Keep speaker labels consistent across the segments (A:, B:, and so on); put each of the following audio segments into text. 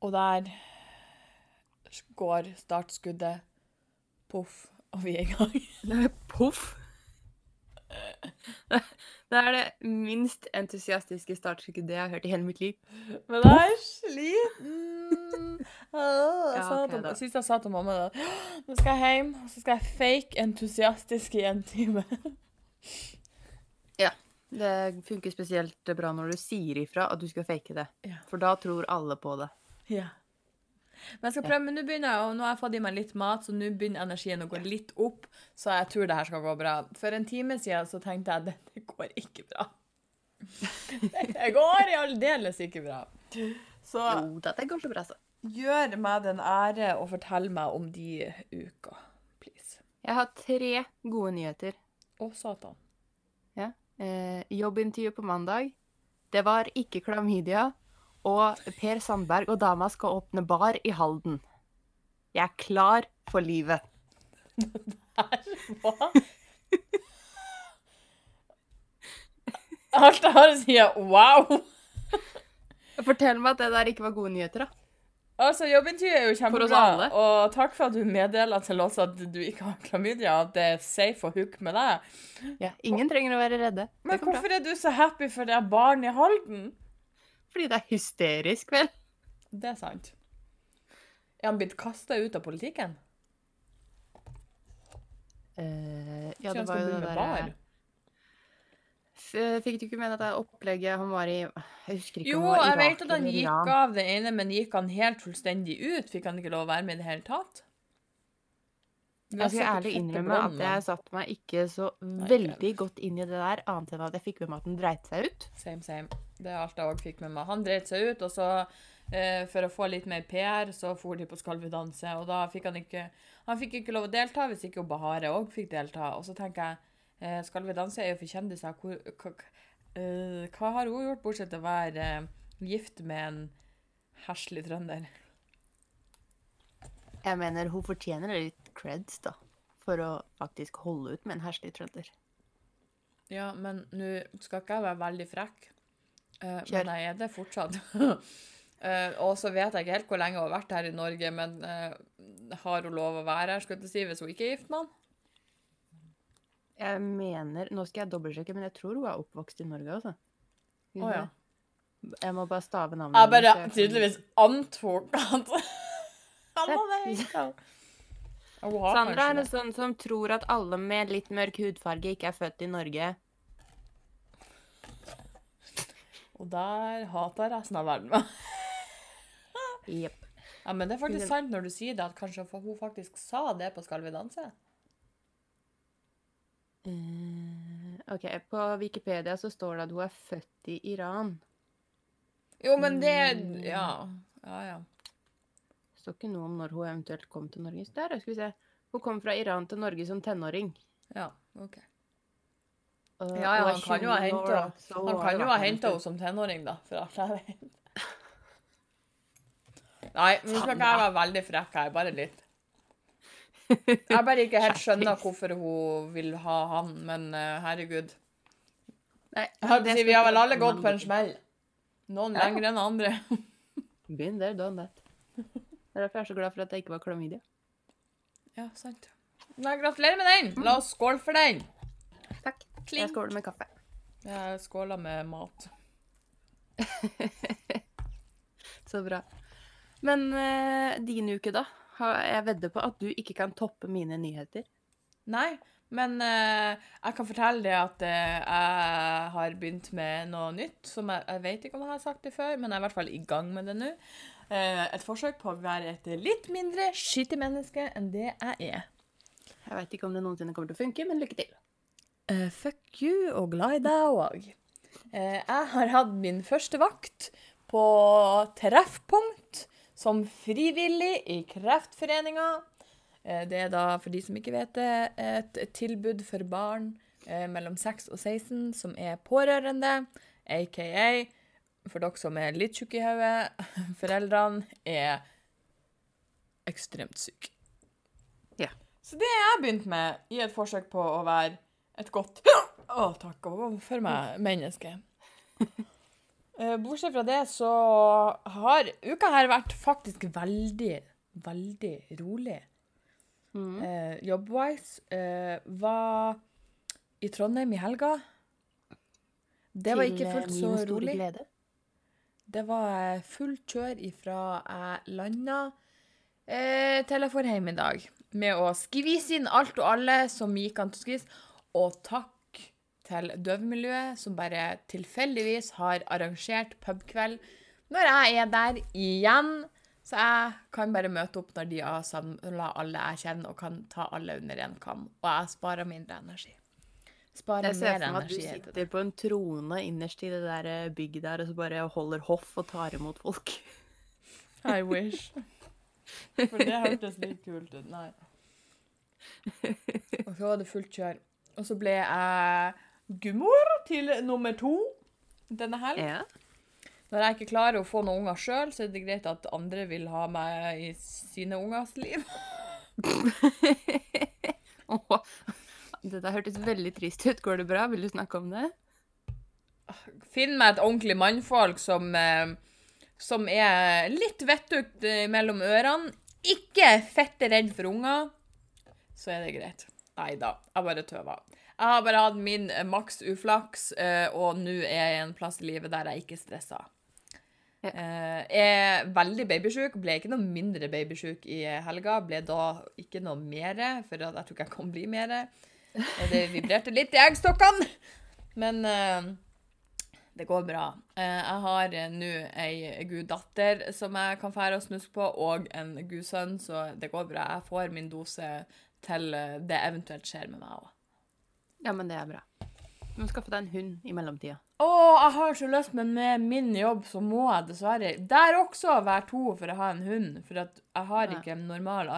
A: Og der går startskuddet. Poff, og vi er i gang.
B: Det er Poff. Det er det minst entusiastiske startskuddet jeg har hørt i hele mitt liv.
A: Men jeg er sliten. Jeg,
B: Ja,
A: til, jeg sa til mamma da, nå skal jeg hjem, og så skal jeg fake entusiastisk i en time. Ja.
B: Det funker spesielt bra når du sier ifra at du skal fake det. For da tror alle på det.
A: Ja. Men jeg skal prøve, men nå begynner jeg, og nå har jeg fått i meg litt mat, så nå begynner energien å gå litt opp, så jeg tror det her skal gå bra. For en time siden så tenkte jeg at dette går ikke bra. Det går i aldeles ikke bra. Så
B: Jo da, det går så bra, så.
A: gjør meg den ære å fortelle meg om de uka, please.
B: Jeg har tre gode nyheter.
A: Å, satan.
B: Ja. Eh, jobbintervju på mandag. Det var ikke klamydia. Og Per Sandberg og dama skal åpne bar i Halden. Jeg er klar for livet.
A: Det der Hva? Alt jeg har å si, er wow.
B: Fortell meg at det der ikke var gode nyheter, da.
A: Altså, Jobbintervjuet er jo kjempebra, og takk for at du meddeler til oss at du ikke har klamydia, at det er safe å hooke med deg.
B: Ja, ingen trenger å være redde.
A: Men
B: hvorfor bra.
A: er du så happy for det er barn i Halden?
B: Fordi det er hysterisk, vel?
A: Det er sant. Er han blitt kasta ut av politikken?
B: Uh, ja, det var jo det
A: derre
B: der
A: bar?
B: Fikk du ikke med at det opplegget han var i Jeg husker ikke
A: Jo,
B: om han var
A: jeg vet at han gikk av det ene, men gikk han helt fullstendig ut? Fikk han ikke lov å være med i det hele tatt?
B: Jeg skal ærlig innrømme at jeg satte meg ikke så veldig godt inn i det der, annet enn at jeg fikk med meg at den dreit seg ut.
A: Same, same. Det er alt jeg òg fikk med meg. Han dreit seg ut, og så, eh, for å få litt mer PR, så for de på Skal vi danse, og da fikk han ikke Han fikk ikke lov å delta hvis ikke Bahare òg fikk delta. Og så tenker jeg eh, Skal vi danse er jo for kjendiser. Hvor, hva, uh, hva har hun gjort, bortsett fra å være eh, gift med en heslig trønder?
B: Jeg mener, hun fortjener litt creds, da. For å faktisk holde ut med en herselig trønder.
A: Ja, men nå skal ikke jeg være veldig frekk, eh,
B: Kjør.
A: men jeg er det fortsatt. Uh, og så vet jeg ikke helt hvor lenge hun har vært her i Norge, men uh, har hun lov å være her, skal jeg si, hvis hun ikke er gift med han?
B: Jeg mener Nå skal jeg dobbeltsjekke, men jeg tror hun er oppvokst i Norge, altså.
A: Å
B: oh,
A: ja.
B: Jeg må bare stave navnet.
A: Jeg bare
B: jeg
A: tydeligvis antok at.
B: Sandra er en sånn som tror at alle med litt mørk hudfarge ikke er født i Norge.
A: Og der hater resten av verden meg.
B: Jepp.
A: Ja, men det er faktisk sant når du sier det, at kanskje hun faktisk sa det på Skal vi danse?
B: Uh, OK, på Wikipedia så står det at hun er født i Iran.
A: Jo, men det
B: Mm.
A: Ja. Ja, ja.
B: Det står ikke noe om når hun eventuelt kom til Norge. Der, skal vi se. Hun kom fra Iran til Norge som tenåring.
A: Ja, OK.
B: Og-
A: Ja, ja, han kan jo ha
B: 29
A: henta henne som tenåring, da, for alt jeg vet. Nei, nå skal ikke jeg være veldig frekk her, bare litt. Jeg bare ikke helt skjønner hvorfor hun vil ha han, men uh, herregud.
B: Nei,
A: si, vi har vel alle gått på en smell. Noen
B: Ja.
A: lengre enn andre.
B: Been there, done that. Det er derfor jeg er så glad for at jeg ikke var klamydia.
A: Ja, sant. Nei, gratulerer med den. La oss skåle for den. Klink.
B: Jeg skåler med kaffe.
A: Jeg skåler med mat.
B: Så bra. Men uh, din uke, da? Jeg vedder på at du ikke kan toppe mine nyheter.
A: Nei, men uh, jeg kan fortelle deg at uh, jeg har begynt med noe nytt. Som jeg, jeg vet ikke om jeg har sagt det før, men jeg er i hvert fall i gang med det nå. Uh, et forsøk på å være et litt mindre skittig menneske enn det jeg er.
B: Jeg veit ikke om det noensinne kommer til å funke, men lykke til.
A: Eh, fuck you, og glad i deg òg. jeg har hatt min første vakt på Treffpunkt som frivillig i Kreftforeninga. Uh, det er da, for de som ikke vet det, et, tilbud for barn eh, mellom 6 og 16 som er pårørende, aka for dere som er litt tjukke i hodet, foreldrene er ekstremt syke.
B: Ja.
A: Så det jeg begynt med i et forsøk på å være et godt Å, takk. overfor for meg menneske. Eh, Bortsett fra det så har uka her vært faktisk veldig, veldig rolig.
B: Mm.
A: Eh, Jobbwise eh, var i Trondheim i helga. Det var ikke fullt så rolig.
B: glede.
A: Det var eh, fullt kjør ifra jeg landa eh, til jeg får hjem i dag. Med å skvise inn alt og alle som gikk an til å skvise. Og takk til Døvmiljøet, som bare tilfeldigvis har arrangert pubkveld når jeg er der igjen. Så jeg kan bare møte opp når de har samla alle jeg kjenner, og kan ta alle under én kam. Og jeg sparer mindre energi. Sparer
B: Jeg ser for meg at du sitter på en trone innerst i det der eh, bygget der, og så bare holder hoff og tar imot folk.
A: I wish. For det hørtes litt kult ut. Nei. Og så var det fullt kjør. Og så ble jeg gummor til nummer to denne helg.
B: Ja.
A: Når jeg ikke klarer å få noen unger sjøl, så er det greit at andre vil ha meg i sine ungers liv.
B: Dette Det der hørtes veldig trist ut. Går det bra? Vil du snakke om det?
A: Finn meg et ordentlig mannfolk som, eh, som er litt vettugt mellom ørene. Ikke fette redd for unger. Så er det greit. Nei da, jeg bare tøver. Jeg har bare hatt min eh, maks uflaks, eh, og nå er jeg i en plass i livet der jeg ikke stressa.
B: Ja.
A: Eh, er veldig babysjuk. Ble ikke noe mindre babysjuk i helga. Ble da ikke noe mer, for jeg tror ikke jeg kan bli mer. Det vibrerte litt i eggstokkene. Men det går bra. Jeg har nå ei guddatter som jeg kan fære og snuske på, og en gudsønn, så det går bra. Jeg får min dose til eh, det eventuelt skjer med meg òg.
B: Ja, men det er bra. Du må skaffe deg en hund i mellomtida.
A: Å, jeg har så lyst, men med min jobb så må jeg dessverre Der også være to for å ha en hund, for at jeg har ikke en normal,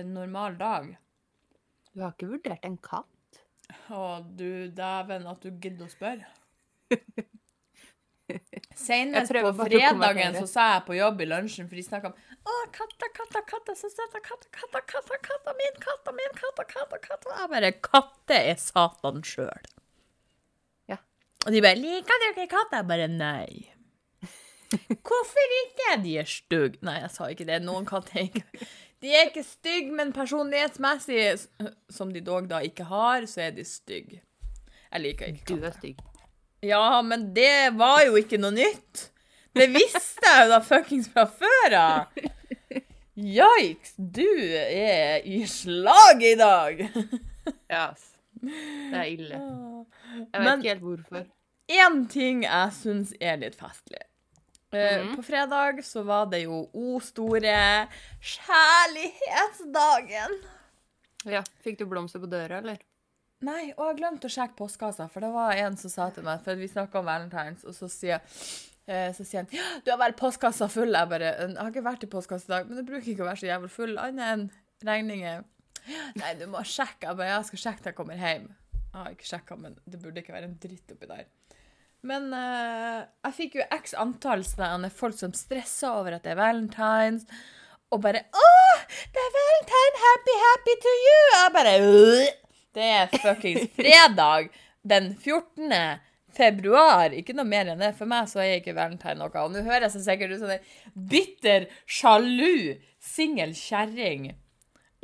A: en normal dag.
B: Du har ikke vurdert en katt?
A: Å, du dæven at du gidder å spørre. Senest på fredagen så sa jeg på jobb i lunsjen, for de snakka om Å, katta, katta, katta, så søta, katta, katta, katta, katta min, katta min, katta, katta, katta. Jeg bare Katte er Satan sjøl.
B: Ja.
A: Og de bare 'Liker du ikke katter?' Jeg bare nei. Hvorfor ikke? De er stygge. Nei, jeg sa ikke det. Noen katter er ikke De er ikke stygge, men personlighetsmessig, som de dog da ikke har, så er de stygge. Jeg liker ikke katter.
B: Du er stygg.
A: Ja, men det var jo ikke noe nytt. Det visste jeg jo da fuckings fra før av. Yikes, du er i slaget i dag.
B: Ja, ass. Det er ille. Jeg vet
A: Men-
B: ikke helt hvorfor.
A: Én ting jeg syns er litt festlig.
B: Mm.
A: På fredag så var det jo O store kjærlighetsdagen.
B: Ja, Fikk du blomster på døra, eller?
A: Nei, og jeg glemte å sjekke postkassa, for det var en som sa til meg, for vi snakka om valentines, og så sier, eh, så sier han «Ja, du har bare postkassa full. Jeg bare Jeg har ikke vært i postkassa i dag, men det bruker ikke å være så jævlig full, annet enn regninger. Nei, du må sjekke. Jeg bare, jeg skal sjekke til jeg kommer hjem. Jeg har ikke sjekka, men det burde ikke være en dritt oppi der. Men uh, jeg fikk jo x antall sånne folk som stressa over at det er valentines, og bare Å, det er valentine! Happy, happy to you! Jeg bare. Det er fuckings fredag den 14. februar. Ikke noe mer enn det. For meg så er ikke valentine noe. Og nå høres jeg sikkert ut som en bitter, sjalu, singel kjerring.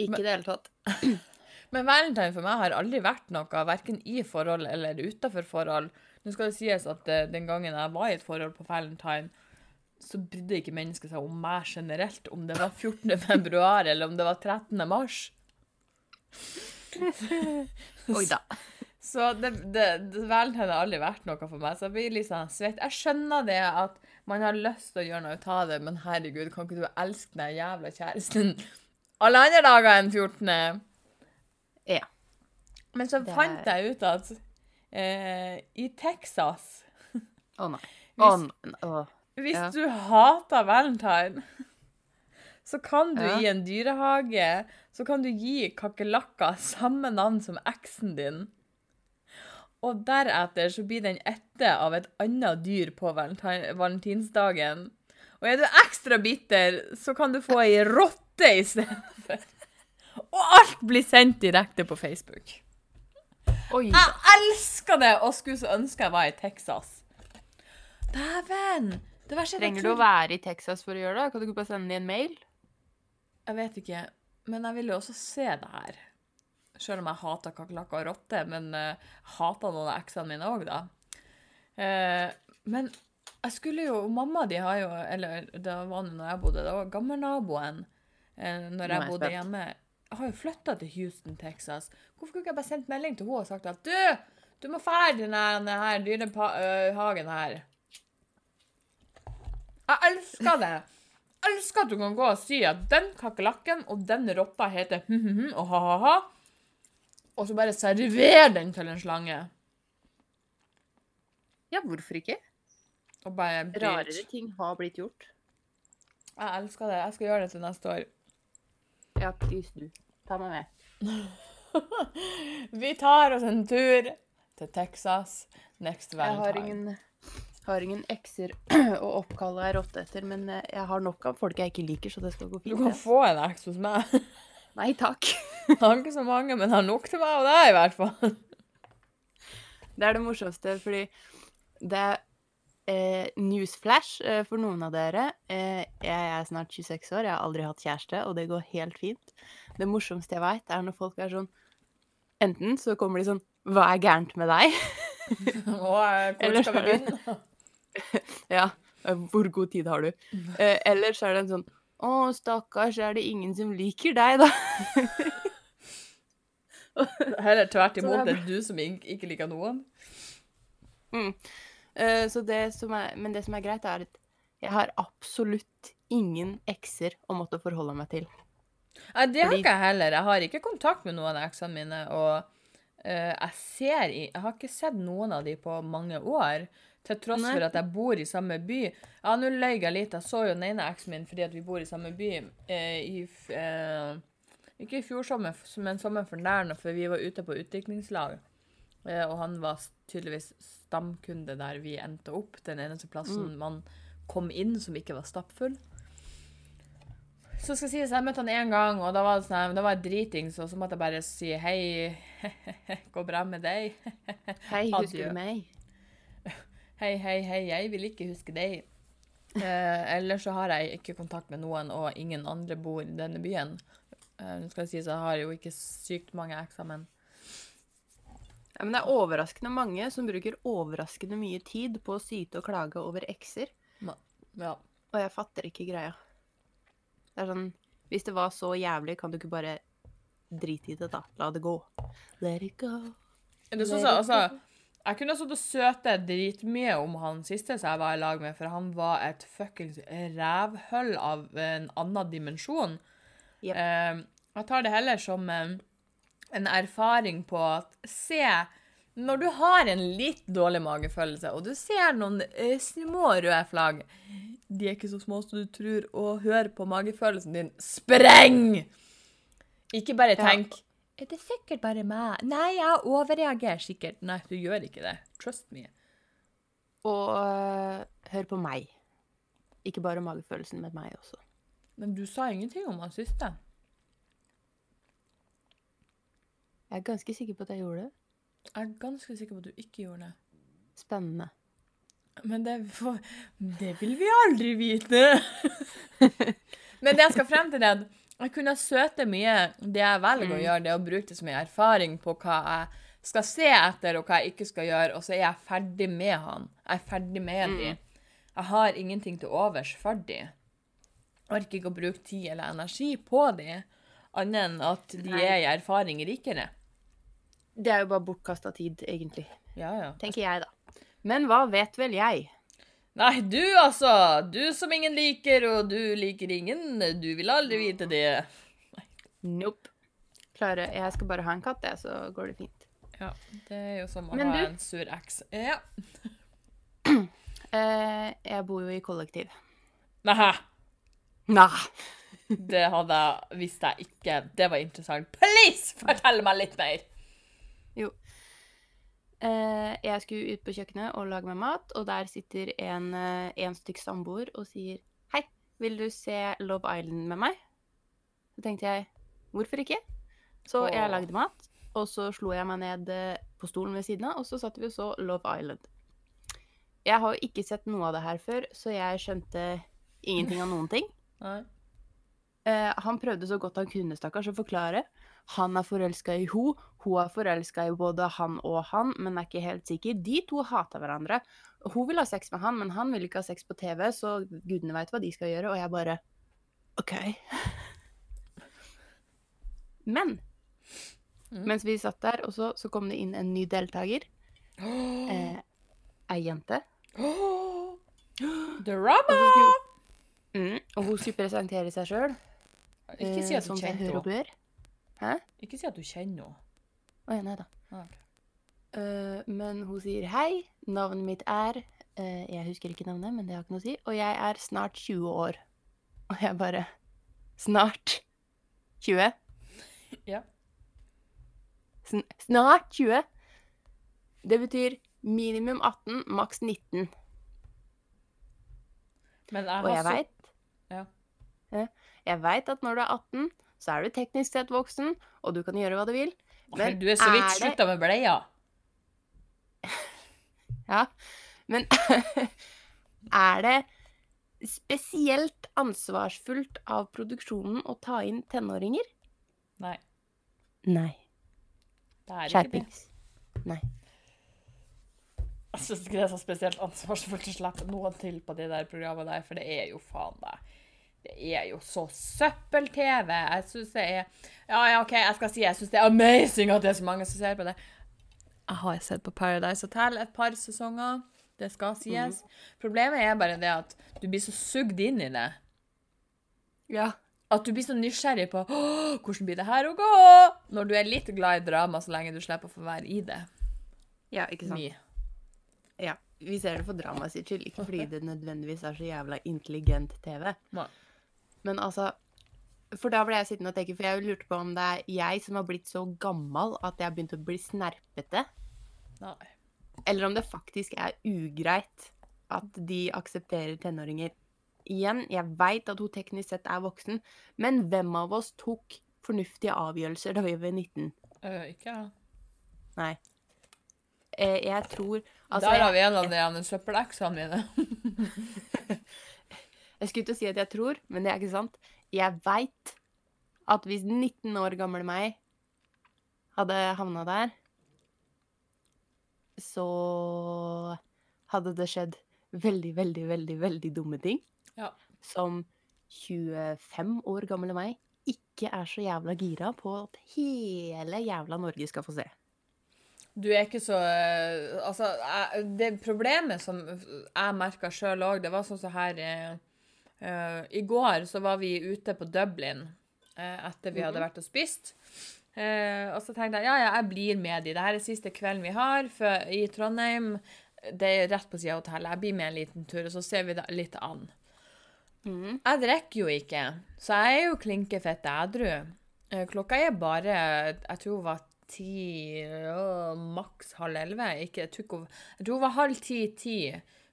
B: Ikke i det hele tatt.
A: Men valentine for meg har aldri vært noe, verken i forhold eller utafor forhold. Nå skal det sies at eh, den gangen jeg var i et forhold på valentine, så brydde ikke mennesket seg om meg generelt, om det var 14. februar eller om det var 13. mars.
B: Oi da.
A: Så det, det, det valentine har aldri vært noe for meg, så jeg blir litt sånn svett. Jeg skjønner det at man har lyst til å gjøre noe ut av det, men herregud, kan ikke du elske den jævla kjæresten alle andre dager enn 14.?
B: Ja.
A: Men så
B: Det
A: fant jeg ut at eh, i Texas
B: Å nei.
A: Hvis-
B: Å, n- å.
A: Hvis
B: Ja.
A: du hater valentine, så kan du
B: Ja.
A: i en dyrehage så kan du gi kakerlakker samme navn som eksen din. Og deretter så blir den ette av et annet dyr på valentinsdagen. Og er du ekstra bitter, så kan du få ei rotte i stedet. Og alt blir sendt direkte på Facebook.
B: Oi
A: Jeg elsker det, og skulle så ønske jeg var i Texas. Dæven! Er
B: Trenger du å være i Texas for å gjøre det? Kan du ikke bare sende dem en mail?
A: Jeg vet ikke, men jeg vil jo også se det her. Selv om jeg hater kakerlakker og rotter, men uh, hater noen av eksene mine òg, da. Uh, men jeg skulle jo Mamma de har jo Eller det var nå når jeg bodde, det var gammelnaboen uh, når
B: er
A: jeg bodde hjemme. Jeg har jo flytta til Houston, Texas. Hvorfor kunne jeg bare sendt melding til henne og sagt at du, du må fære den her, her dyrehagen her? Jeg elsker det. Jeg elsker at du kan gå og si at den kakerlakken og den rotta heter hm-hm-hm og ha-ha-ha, og så bare server den til en slange.
B: Ja, hvorfor ikke?
A: Og bare bryt.
B: Rarere ting har blitt gjort.
A: Jeg elsker det. Jeg skal gjøre det til neste år.
B: Ja, please du. Ta meg med.
A: Vi tar oss en tur til Texas next
B: Jeg har
A: valentine.
B: ingen, har ingen ekser å oppkalle ei rotte etter, men eh, jeg har nok av folk jeg ikke liker, så det skal gå
A: Du kan få en eks hos meg.
B: Nei takk.
A: Har ikke så mange, men har nok til meg og deg, i hvert fall.
B: Det er det morsomste, fordi det er eh, newsflash eh, for noen av dere. Eh, jeg er snart 26 år, jeg har aldri hatt kjæreste, og det går helt fint. Det morsomste jeg veit, er når folk er sånn Enten så kommer de sånn Hva er gærent med deg?
A: Hvor skal vi begynne?
B: ja, hvor god tid har du? Eh, eller så er det en sånn Å, stakkars, er det ingen som liker deg, da?
A: Heller tvert imot, det er du som ikke liker noen.
B: Eh, så det som er, men det som er greit, er at jeg har absolutt ingen ekser å måtte forholde meg til.
A: Nei, det har
B: Fordi-
A: ikke jeg heller. Jeg har ikke kontakt med noen av eksene mine, og uh, jeg ser i Jeg har ikke sett noen av de på mange år. Til tross
B: Nei.
A: for at jeg bor i samme by. Ja, nå løy jeg litt. Jeg så jo den ene eksen min fordi at vi bor i samme by. eh, i, eh, ikke i fjor sommer, men sommeren for der, for vi var ute på utviklingslag. Eh, og han var tydeligvis stamkunde der vi endte opp. Den eneste plassen man kom inn som ikke var stappfull. Så skal sies, jeg møtte han én gang, og da var det sånn, da var jeg dritings, og så måtte jeg bare si hei, går bra med deg?
B: Hei, husker du meg?
A: Hei, hei, hei, jeg vil ikke huske deg. Eh, ellers så har jeg ikke kontakt med noen, og ingen andre bor i denne byen. Eh, Nå skal jeg si, jeg har jo ikke sykt mange ekser, men
B: Ja, men det er overraskende mange som bruker overraskende mye tid på å syte og klage over ekser,
A: ja.
B: og jeg fatter ikke greia. Det er sånn Hvis det var så jævlig, kan du ikke bare drite i det, da? La det gå. Let it go.
A: Det sånn, sånn, så- altså, jeg kunne sittet og søte dritmye om han siste som jeg var i lag med, for han var et fuckings rævhull av en annen dimensjon.
B: Yep.
A: Eh, jeg tar det heller som en, en erfaring på at se når du har en litt dårlig magefølelse, og du ser noen eh, små røde flagg De er ikke så små som du tror, og hør på magefølelsen din spreng! Ikke bare
B: Ja.
A: Er det sikkert bare meg? Nei, jeg overreagerer sikkert. Nei, du gjør ikke det. Trust me.
B: Og øh, hør på meg. Ikke bare magefølelsen, men meg også.
A: Men du sa ingenting om han siste.
B: Jeg er ganske sikker på at jeg gjorde det.
A: Jeg er ganske sikker på at du ikke gjorde det.
B: Spennende.
A: Men det, for, det vil vi aldri vite. Men det jeg skal frem til, er jeg kunne søte mye. Det jeg velger å gjøre, det å bruke det som en erfaring på hva jeg skal se etter, og hva jeg ikke skal gjøre, og så er jeg ferdig med han. Jeg er ferdig med de. Jeg har ingenting til overs for de. Orker ikke å bruke tid eller energi på de, annet enn at de
B: Nei.
A: er i erfaring rikere.
B: Det er jo bare bortkasta tid, egentlig.
A: Ja, ja.
B: Tenker jeg, da. Men hva vet vel jeg?
A: Nei, du altså! Du som ingen liker, og du liker ingen. Du vil aldri vite det.
B: Nope. Klare, jeg skal bare ha en katt, jeg, så går det fint.
A: Ja, det er jo som å
B: Men
A: ha
B: du-
A: en sur eks. Ja.
B: Eh, jeg bor jo i kollektiv.
A: Nei,
B: Nei.
A: det hadde jeg visst jeg ikke. Det var interessant. Please, fortell meg litt mer!
B: Eh, jeg skulle ut på kjøkkenet og lage meg mat, og der sitter en, eh, en stykk samboer og sier Hei, vil du se Love Island med meg? Så tenkte jeg hvorfor ikke? Så jeg lagde mat, og så slo jeg meg ned eh, på stolen ved siden av, og så satt vi og så Love Island. Jeg har jo ikke sett noe av det her før, så jeg skjønte ingenting av noen ting. Eh, han prøvde så godt han kunne, stakkars, å forklare. Han er forelska i ho, hun er forelska i både han og han, men er ikke helt sikker. De to hater hverandre. Hun vil ha sex med han, men han vil ikke ha sex på TV, så gudene veit hva de skal gjøre, og jeg bare OK. Men
A: mm.
B: mens vi satt der, og så, så kom det inn en ny deltaker. Eh, ei jente.
A: Drama!
B: mm, og hun skulle presentere seg sjøl,
A: Ikke si at du
B: kjente seg
A: kjenner henne.
B: Bør.
A: Ikke si at du kjenner henne.
B: Å ja, nei da.
A: Ah, ok.
B: Eh, men hun sier hei, navnet mitt er uh, Jeg husker ikke navnet, men det har ikke noe å si. Og jeg er snart 20 år. Og jeg bare Snart 20?
A: Ja.
B: Sn snart 20? Det betyr minimum 18, maks 19.
A: Men jeg
B: Og jeg veit.
A: Ja.
B: Jeg veit at når du er 18, så er du teknisk sett voksen, og du kan gjøre hva du vil. Men
A: Du er så vidt
B: det-
A: slutta med bleia.
B: Ja, men er det spesielt ansvarsfullt av produksjonen å ta inn tenåringer?
A: Nei,
B: Nei.
A: det er det.
B: Skjerpings. Nei.
A: Jeg syns ikke det er så spesielt ansvarsfullt å slippe noen til på de der programmet der, for det er jo faen meg Det er jo så søppel-TV. Jeg syns det er Ja, ja, OK, jeg skal si jeg syns det er amazing at det er så mange som ser på det. Jeg har sett på Paradise Hotel et par sesonger. Det skal sies. Problemet er bare det at du blir så sugd inn i det.
B: Ja.
A: At du blir så nysgjerrig på hvordan blir det her å gå, når du er litt glad i drama, så lenge du slipper å få være i det.
B: ja, ikke sant.
A: Mye.
B: Ja. Vi ser det for dramaet sitt skyld, ikke fordi det nødvendigvis er så jævla intelligent TV.
A: Nei.
B: Men altså For da ble jeg sittende og tenke, for jeg lurte på om det er jeg som har blitt så gammel at jeg har begynt å bli snerpete.
A: Nei.
B: Eller om det faktisk er ugreit at de aksepterer tenåringer. Igjen, jeg veit at hun teknisk sett er voksen, men hvem av oss tok fornuftige avgjørelser da vi var 19?
A: Uh, ikke jeg.
B: Nei. Eh, jeg tror Altså,
A: Der har vi en av de andre søppeleksene mine.
B: jeg skulle ikke si at jeg tror, men det er ikke sant. Jeg veit at hvis 19 år gamle meg hadde havna der, så hadde det skjedd veldig, veldig, veldig, veldig dumme ting.
A: Ja.
B: Som 25 år gamle meg ikke er så jævla gira på at hele jævla Norge skal få se.
A: Du er ikke så øh, Altså, det problemet som jeg merka sjøl òg, det var sånn som her eh, I går så var vi ute på Dublin uh, etter vi hadde vært og spist. Uh, og så tenkte jeg ja, ja, jeg blir med de. Dette er siste kvelden vi har for, i Trondheim. Det er rett på sida av hotellet. Jeg blir med en liten tur, og så ser vi det litt an.
B: Mm.
A: Jeg drikker jo ikke, så jeg er jo klinkefett edru. Klokka er bare Jeg tror hun var ti, maks halv elleve. Ikke, jeg, tror jeg tror hun var halv ti-ti,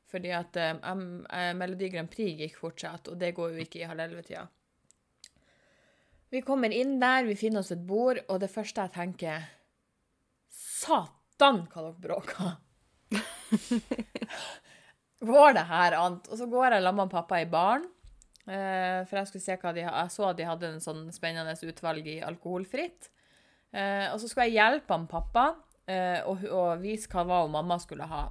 A: fordi at um, Melodi Grand Prix gikk fortsatt, og det går jo ikke i halv elleve-tida. Vi kommer inn der, vi finner oss et bord, og det første jeg tenker Satan, hva dere bråker! går det her an? Og så går jeg sammen med pappa i baren. eh, for jeg skulle se hva de Jeg så at de hadde en sånn spennende utvalg i alkoholfritt. Eh, og så skulle jeg hjelpe han pappa eh, og, og vise hva mamma skulle ha.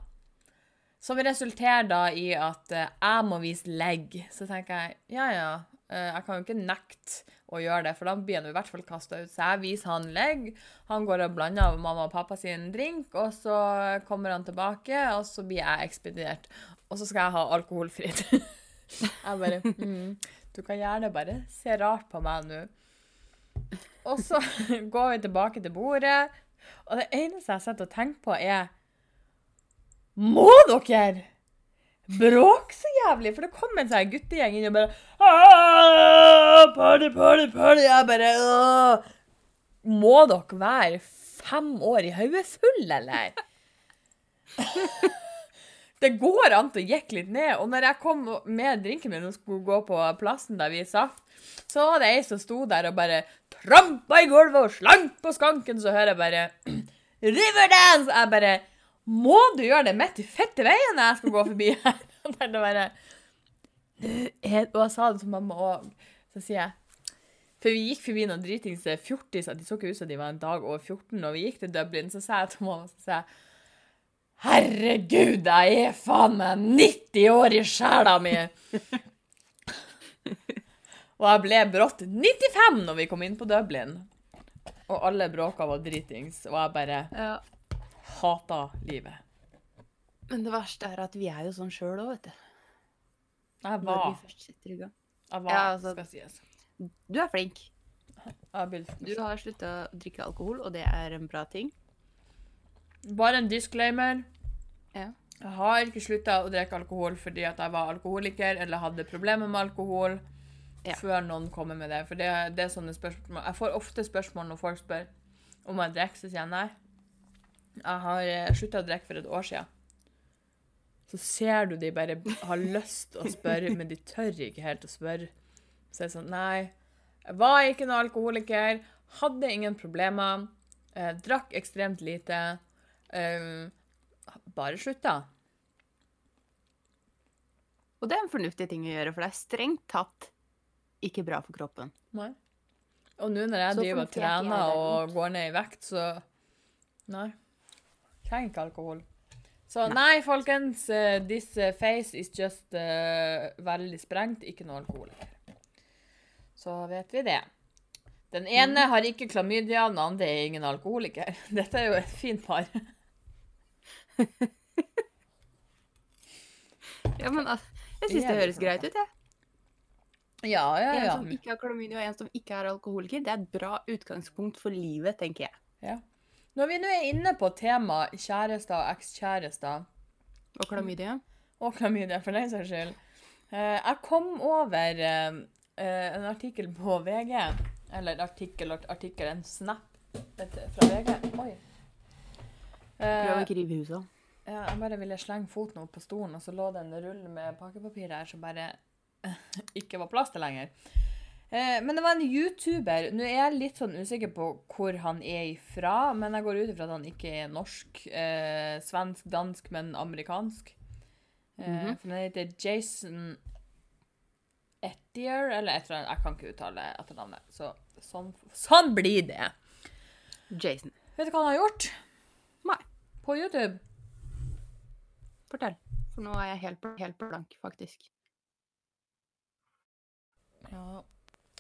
A: Som resulterer da i at eh, jeg må vise legg. Så tenker jeg ja, ja, eh, jeg kan jo ikke nekte å gjøre det, for da blir han i hvert fall kasta ut. Så jeg viser han legg. Han går og blander mamma og pappa sin drink, og så kommer han tilbake, og så blir jeg ekspedert. Og så skal jeg ha alkoholfritt. jeg bare mm, Du kan gjerne bare se rart på meg nå. Og så går vi tilbake til bordet, og det eneste jeg sitter og tenker på, er Må dere Bråk så jævlig? For det kom en sånn guttegjeng inn og bare «Ah, Party, party, party. Jeg bare. Må dere være fem år i hodet full, eller? Det går an til å jekke litt ned. Og når jeg kom med drinken min og skulle gå på plassen der vi satt, så var det ei som sto der og bare trampa i gulvet og slank på skanken, så hører jeg bare Riverdance! Jeg bare Må du gjøre det midt i fette veien når jeg skal gå forbi her? Og det bare er-» Og jeg sa det til mamma òg. Så sier jeg For vi gikk forbi noen dritings fjortiser. De så ikke ut som de var en dag over 14. Og vi gikk til Dublin, så sa jeg til mamma så sa jeg, Herregud, jeg er faen meg 90 år i sjela mi! og jeg ble brått 95 når vi kom inn på Dublin. Og alle bråka var dritings, og jeg bare
B: Ja.
A: Hata livet.
B: Men det verste er at vi er jo sånn sjøl òg, vet du.
A: Jeg
B: Når vi først setter i gang.
A: jeg var
B: Ja, altså-
A: skal sies.
B: Du er flink. Du har slutta å drikke alkohol, og det er en bra ting.
A: Bare en disclaimer.
B: Ja.
A: Jeg har ikke slutta å drikke alkohol fordi at jeg var alkoholiker eller hadde problemer med alkohol
B: Ja.
A: før noen kommer med det. For det, det er sånne spørsmål Jeg får ofte spørsmål når folk spør om jeg drikker, så sier jeg nei. Jeg har slutta å drikke for et år siden. Så ser du de bare har lyst å spørre, men de tør ikke helt å spørre. Så er det sånn Nei, jeg var ikke noen alkoholiker. Hadde ingen problemer. Eh, drakk ekstremt lite. Eh, bare slutta.
B: Og det er en fornuftig ting å gjøre, for det er strengt tatt ikke bra for kroppen.
A: Nei. Og nå når jeg
B: Så
A: driver og
B: er
A: trener og går ned i vekt, så Nei. Trenger ikke alkohol. Så nei, folkens. Uh, this eh, face is just uh, veldig sprengt. Ikke noe alkohol. Så vet vi det. Den ene
B: Mm.
A: har ikke klamydia, den andre er ingen alkoholiker. Dette er jo et fint par.
B: Ja, men altså, jeg syns det høres greit ut, jeg.
A: Ja, ja, ja.
B: En som ikke har klamydia, og en som ikke er alkoholiker. Det er et bra utgangspunkt for livet, tenker jeg.
A: ja. Når vi nå er inne på temaet kjærester og ekskjærester
B: Og klamydia.
A: Og klamydia, for den saks skyld. Eh, jeg kom over eh, eh, en artikkel på VG. Eller artikkel, artikkel, en snap fra VG. Oi.
B: Prøv å ikke rive huset.
A: ja, jeg bare ville slenge foten opp på stolen, og så lå det en rull med pakkepapir der som bare ikke var plass til lenger. Eh, men det var en YouTuber. Nå er jeg litt sånn usikker på hvor han er ifra, men jeg går ut ifra at han ikke er norsk. Eh, svensk, dansk, men amerikansk. Eh,
B: Mhm.
A: For han heter Jason Ettier, eller et eller annet. Jeg kan ikke uttale etternavnet. Så sånn, sånn blir det.
B: Jason,
A: Vet du hva han har gjort?
B: Nei.
A: På YouTube?
B: fortell. For nå er jeg helt, helt blank, faktisk.
A: Ja.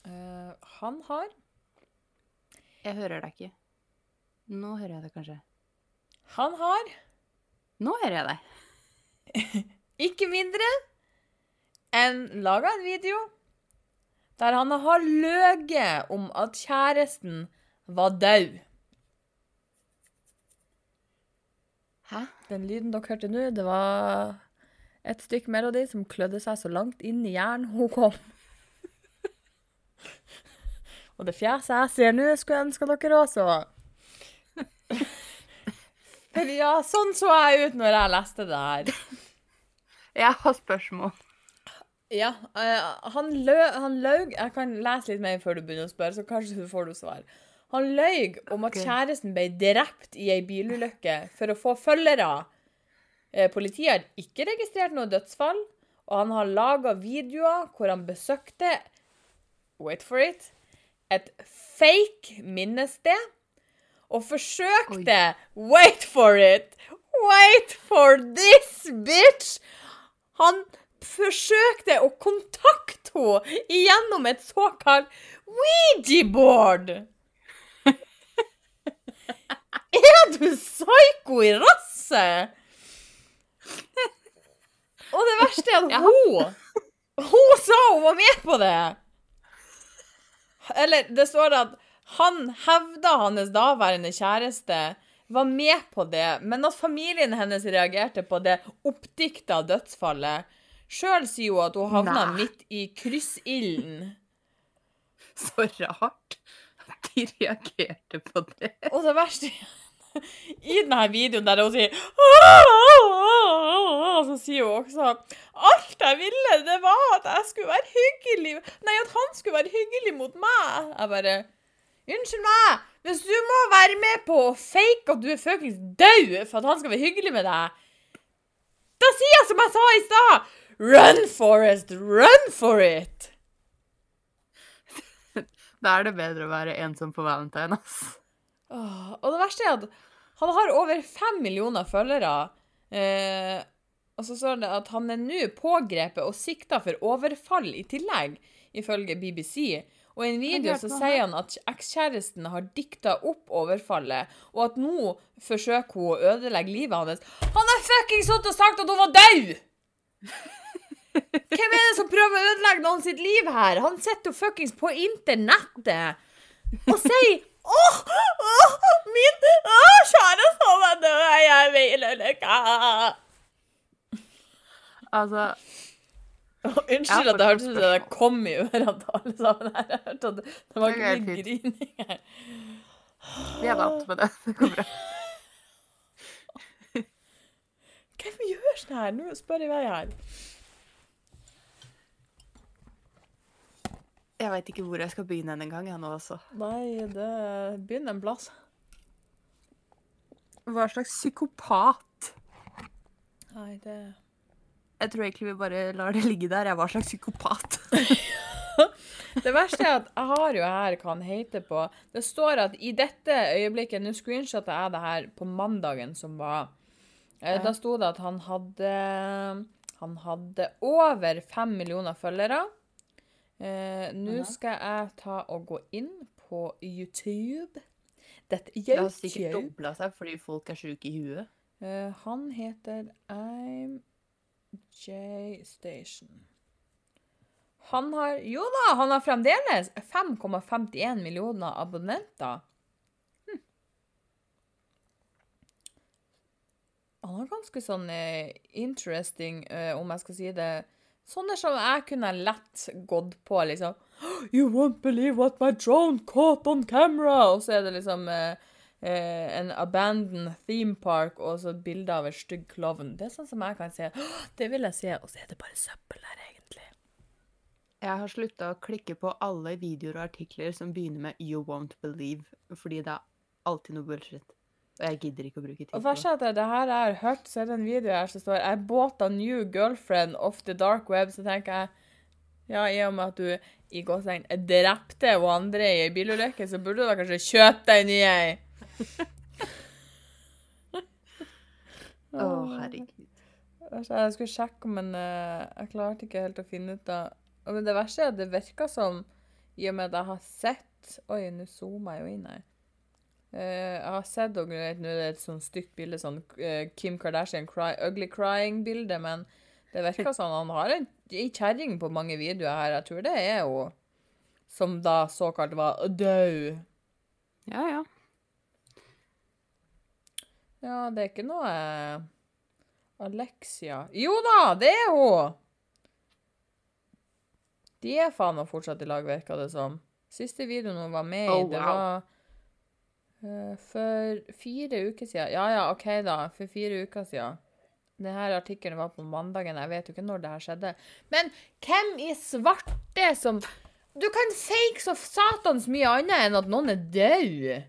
A: Eh, han har
B: Jeg hører deg ikke. Nå hører jeg deg kanskje.
A: Han har
B: Nå hører jeg deg.
A: ikke mindre enn laga en video der han har løyet om at kjæresten var død.
B: Hæ?
A: Den lyden dere hørte nå, det var et stykke melodi som klødde seg så langt inn i hjernen hun kom. Og det fjeset jeg ser nå, skulle jeg ønske dere også. Ja, sånn så jeg ut når jeg leste det her.
B: Jeg har spørsmål.
A: Ja, eh, han, lø, han løg Jeg kan lese litt mer før du begynner å spørre, så kanskje du får du svar. Han løy om at kjæresten ble drept i ei bilulykke for å få følgere. Eh, politiet har ikke registrert noe dødsfall, og han har laga videoer hvor han besøkte Wait for it et fake minnested og forsøkte Wait for it! Wait for this, bitch! Han forsøkte å kontakte henne gjennom et såkalt Ouija-board! Er du psyko i rasset? Og det verste er at hun Hun sa hun var med på det! Eller det står at han hevda hans daværende kjæreste var med på det, men at familien hennes reagerte på det oppdikta dødsfallet. Sjøl sier hun at hun havna
B: Nei.
A: midt i kryssilden.
B: Så rart at de reagerte på det.
A: Og det verste I denne videoen der hun sier! Så sier hun også Alt jeg ville, det var at jeg skulle være hyggelig Nei, at han skulle være hyggelig mot meg. Jeg bare Unnskyld meg! Hvis du må være med på å fake at du er fuckings død for at han skal være hyggelig med deg, da sier jeg som jeg sa i stad Run, Forest, run for it!
B: Da er det bedre å være ensom på valentine, ass.
A: Åh, og det verste er at han har over fem millioner følgere. Eh, og så står det at han er nå pågrepet og sikta for overfall i tillegg, ifølge BBC. Og i en video så sier han at ekskjæresten har dikta opp overfallet, og at nå forsøker hun å ødelegge livet hans. Han har fuckings sittet og sagt at hun var død! Hvem er det som prøver å ødelegge noen sitt liv her? Han sitter fuckings på internettet og sier Åh, åh, min åh, kjære han er død, jeg vil ulykke.
B: Altså,
A: Unnskyld at det hørtes ut som det kom i ørene til alle sammen her. Jeg hørte at det, det var ikke mye grining her.
B: vi er vant med det. Det går bra.
A: Hvem gjør sånn her? Nå spør jeg vei her.
B: Jeg veit ikke hvor jeg skal begynne en gang, jeg nå, også.
A: Nei, det begynner en plass.
B: Hva slags psykopat?
A: Nei, det
B: Jeg tror egentlig vi bare lar det ligge der. Jeg var slags psykopat.
A: Det verste er at jeg har jo her hva han heter på. Det står at i dette øyeblikket Nå screenshotter jeg det her på mandagen som var. Eh,
B: Ja.
A: Da sto det at han hadde Han hadde over fem millioner følgere. Eh, Nå skal jeg ta og gå inn på YouTube. Dette
B: Det har sikkert
A: YouTube.
B: dobla seg fordi folk er sjuke i huet.
A: Eh, han heter I'm J Station. Han har Jo da, han har fremdeles 5,51 millioner abonnenter. Hm. Han har ganske sånn eh, interesting, eh, om jeg skal si det Sånne som jeg kunne lett gått på, liksom. You won't believe what my drone caught on camera! Og så er det liksom eh, eh, en abandoned theme park og så bilde av en stygg klovn. Det er sånn som jeg kan se. Det vil jeg se, og så er det bare søppel der, egentlig.
B: Jeg har slutta å klikke på alle videoer og artikler som begynner med 'you won't believe', fordi det er alltid noe bullshit. Og jeg gidder ikke å bruke tid
A: Og
B: på
A: først etter det her jeg har hørt, så er det en video her som står I bought a new girlfriend off the dark web. Så tenker jeg ja, i og med at du i gåsehud drepte hun andre i ei bilulykke, så burde du da kanskje kjøpe deg en ny ei.
B: Å, herregud.
A: Altså, Jeg skulle sjekke, men eh, jeg klarte ikke helt å finne ut av Men det verste er at det virker som, i og med at jeg har sett Oi, nå zoomer jeg jo inn her. Eh, jeg har sett og vet, Nå er det et sånn stygt bilde, sånn eh, Kim Kardashian cry, ugly crying-bilde, men det virker sånn han har en, kjerring på mange videoer her. Jeg tror det er hun som da såkalt var død.
B: Ja, ja.
A: Ja, det er ikke noe eh, Alexia Jo da, det er hun! De er faen meg fortsatt i lag, virker det som. Siste videoen hun var med i,
B: Oh,
A: det var for fire uker siden. Ja ja, OK, da. For fire uker siden. Denne artikkelen var på mandagen. Jeg vet jo ikke når det her skjedde. Men hvem i svarte som Du kan fake så satans mye annet enn at noen er død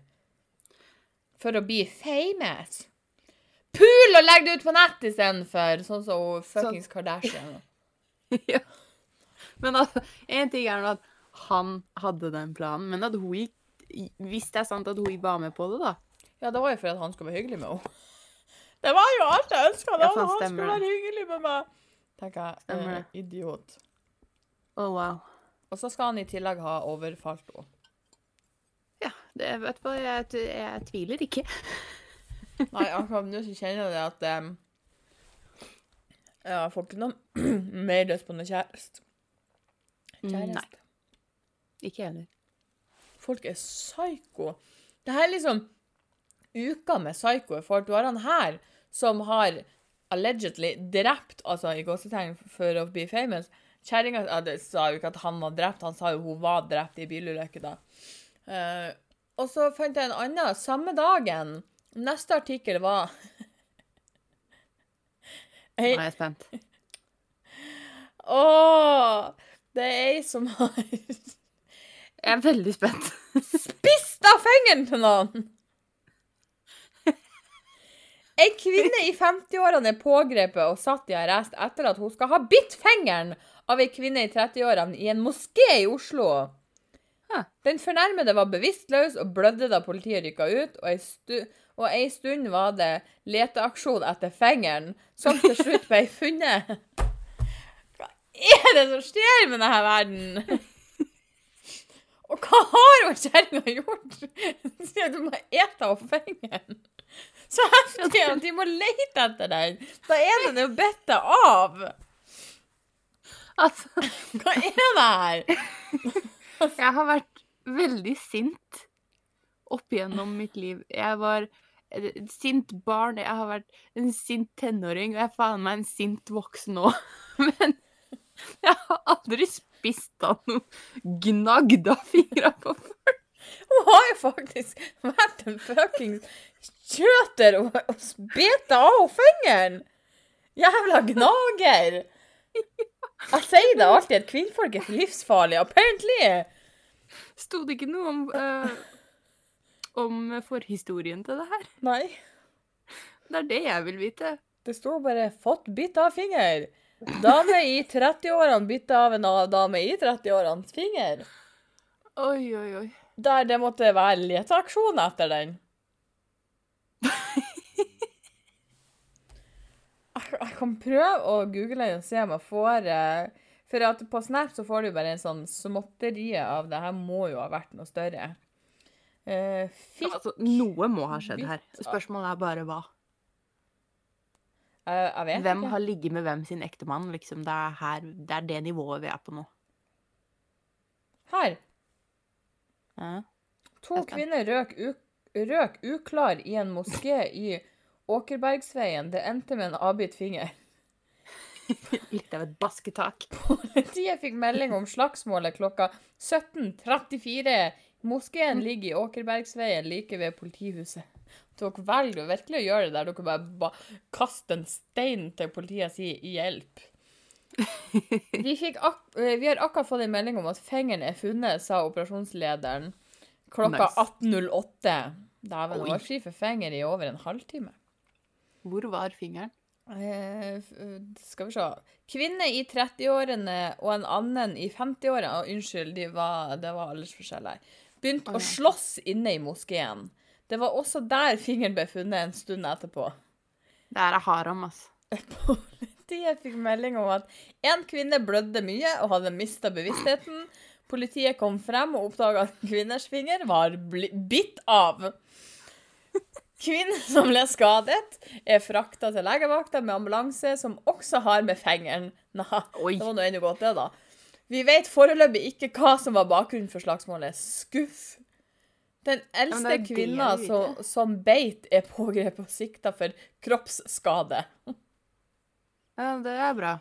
A: for å bli famous. Pul og legg det ut på nett istedenfor, sånn som hun fuckings Kardashian.
B: ja. Men altså, en ting er at han hadde den planen, men at hun gikk Hvis det er sant at hun var med på det, da.
A: Ja, det var jo fordi han skulle være hyggelig med henne. Det var jo alt jeg ønska.
B: Ja,
A: han skulle være hyggelig med meg. Tenker jeg.
B: Stemmer
A: Eh, idiot.
B: Å, wow.
A: Og så skal han i tillegg ha overfalt henne.
B: Ja, det, vet du hva, jeg, jeg tviler ikke.
A: Nei, akkurat nå så kjenner jeg det at um, Jeg får ikke noe mer lyst på noe kjæreste.
B: Nei, ikke heller.
A: Folk er psyko. Det her er liksom uka med psyko For Du har han her som har allegedly drept, altså i gåsetegn for å bli famous. Kjerringa ja, sa jo ikke at han var drept, han sa jo hun var drept i bilulykke da. Uh, og så fant jeg en annen samme dagen. Neste artikkel var
B: Nå er jeg spent.
A: Åh, det er ei som har
B: Jeg er veldig spent.
A: spist av fingeren til noen! Ei kvinne i 50-årene er pågrepet og satt i arrest etter at hun skal ha bitt fingeren av ei kvinne i 30-årene i en moské i Oslo. Den fornærmede var bevisstløs og blødde da politiet rykka ut, og ei, stu og ei stund var det leteaksjon etter fingeren, som til slutt ble funnet. Hva er det som skjer med denne verden? Og hva har hun kjerringa gjort? Sier du må ete av fingeren. Så heftig at de må lete etter den. Da er den jo bitt av.
B: Altså,
A: Hva er det her?
B: jeg har vært veldig sint opp igjennom mitt liv. Jeg var et sint barn, jeg har vært en sint tenåring, og jeg er faen meg en sint voksen nå. Men jeg har aldri spist av noen gnagd av fingra på folk.
A: Hun har jo faktisk vært en fuckings kjøter og, og bitt av fingeren. Jævla gnager. Jeg sier det alltid at kvinnfolk er livsfarlig. Apparently.
B: Sto det ikke noe om, uh, om forhistorien til det her?
A: Nei.
B: Det er det jeg vil vite.
A: Det står bare 'fått bitt av finger'. Dame i 30-årene bytta av en dame i 30-årenes finger.
B: Oi, oi, oi.
A: Der det måtte være leteaksjon etter den. Jeg kan prøve å google den og se om jeg får eh, For at på Snap så får du bare en sånn småtterie av det her må jo ha vært noe større. Eh, fikk
B: Altså, noe må ha skjedd her. Spørsmålet er bare hva.
A: Eh, Jeg vet
B: Hvem
A: ikke.
B: har ligget med hvem sin ektemann? Liksom, det, er her, det er det nivået vi er på nå.
A: Her.
B: Ja.
A: To kvinner røk, røk uklar i en moské i Åkerbergsveien. Det endte med en avbitt finger.
B: Litt av et basketak.
A: Politiet fikk melding om slagsmålet klokka 17.34. Moskeen ligger i Åkerbergsveien like ved politihuset. Dere velger virkelig å gjøre det der dere bare, bare kaster en stein til politiet og sier 'hjelp'. Vi, eh, vi har akkurat fått en melding om at fingeren er funnet, sa operasjonslederen klokka
B: Nice.
A: 18.08. Dæven,
B: det
A: var fri for finger i over en halvtime.
B: Hvor var fingeren?
A: Eh, eh, skal vi se. Kvinne i 30-årene og en annen i 50-årene Å, Unnskyld, de var, det var aldersforskjell her. Begynte
B: å
A: slåss inne i moskeen. Det var også der fingeren ble funnet en stund etterpå.
B: Det her er haram, altså.
A: Politiet fikk melding om at en kvinne blødde mye og hadde mista bevisstheten. Politiet kom frem og oppdaga at kvinners finger var bitt av. Kvinnen som ble skadet, er frakta til legevakta med ambulanse, som også har med fingeren. Nei,
B: Oi.
A: det var nå ennå godt, det, da. Vi vet foreløpig ikke hva som var bakgrunnen for slagsmålet. Skuff. Den eldste
B: er
A: kvinna som, som beit, er pågrepet og sikta for kroppsskade.
B: Ja, det er bra.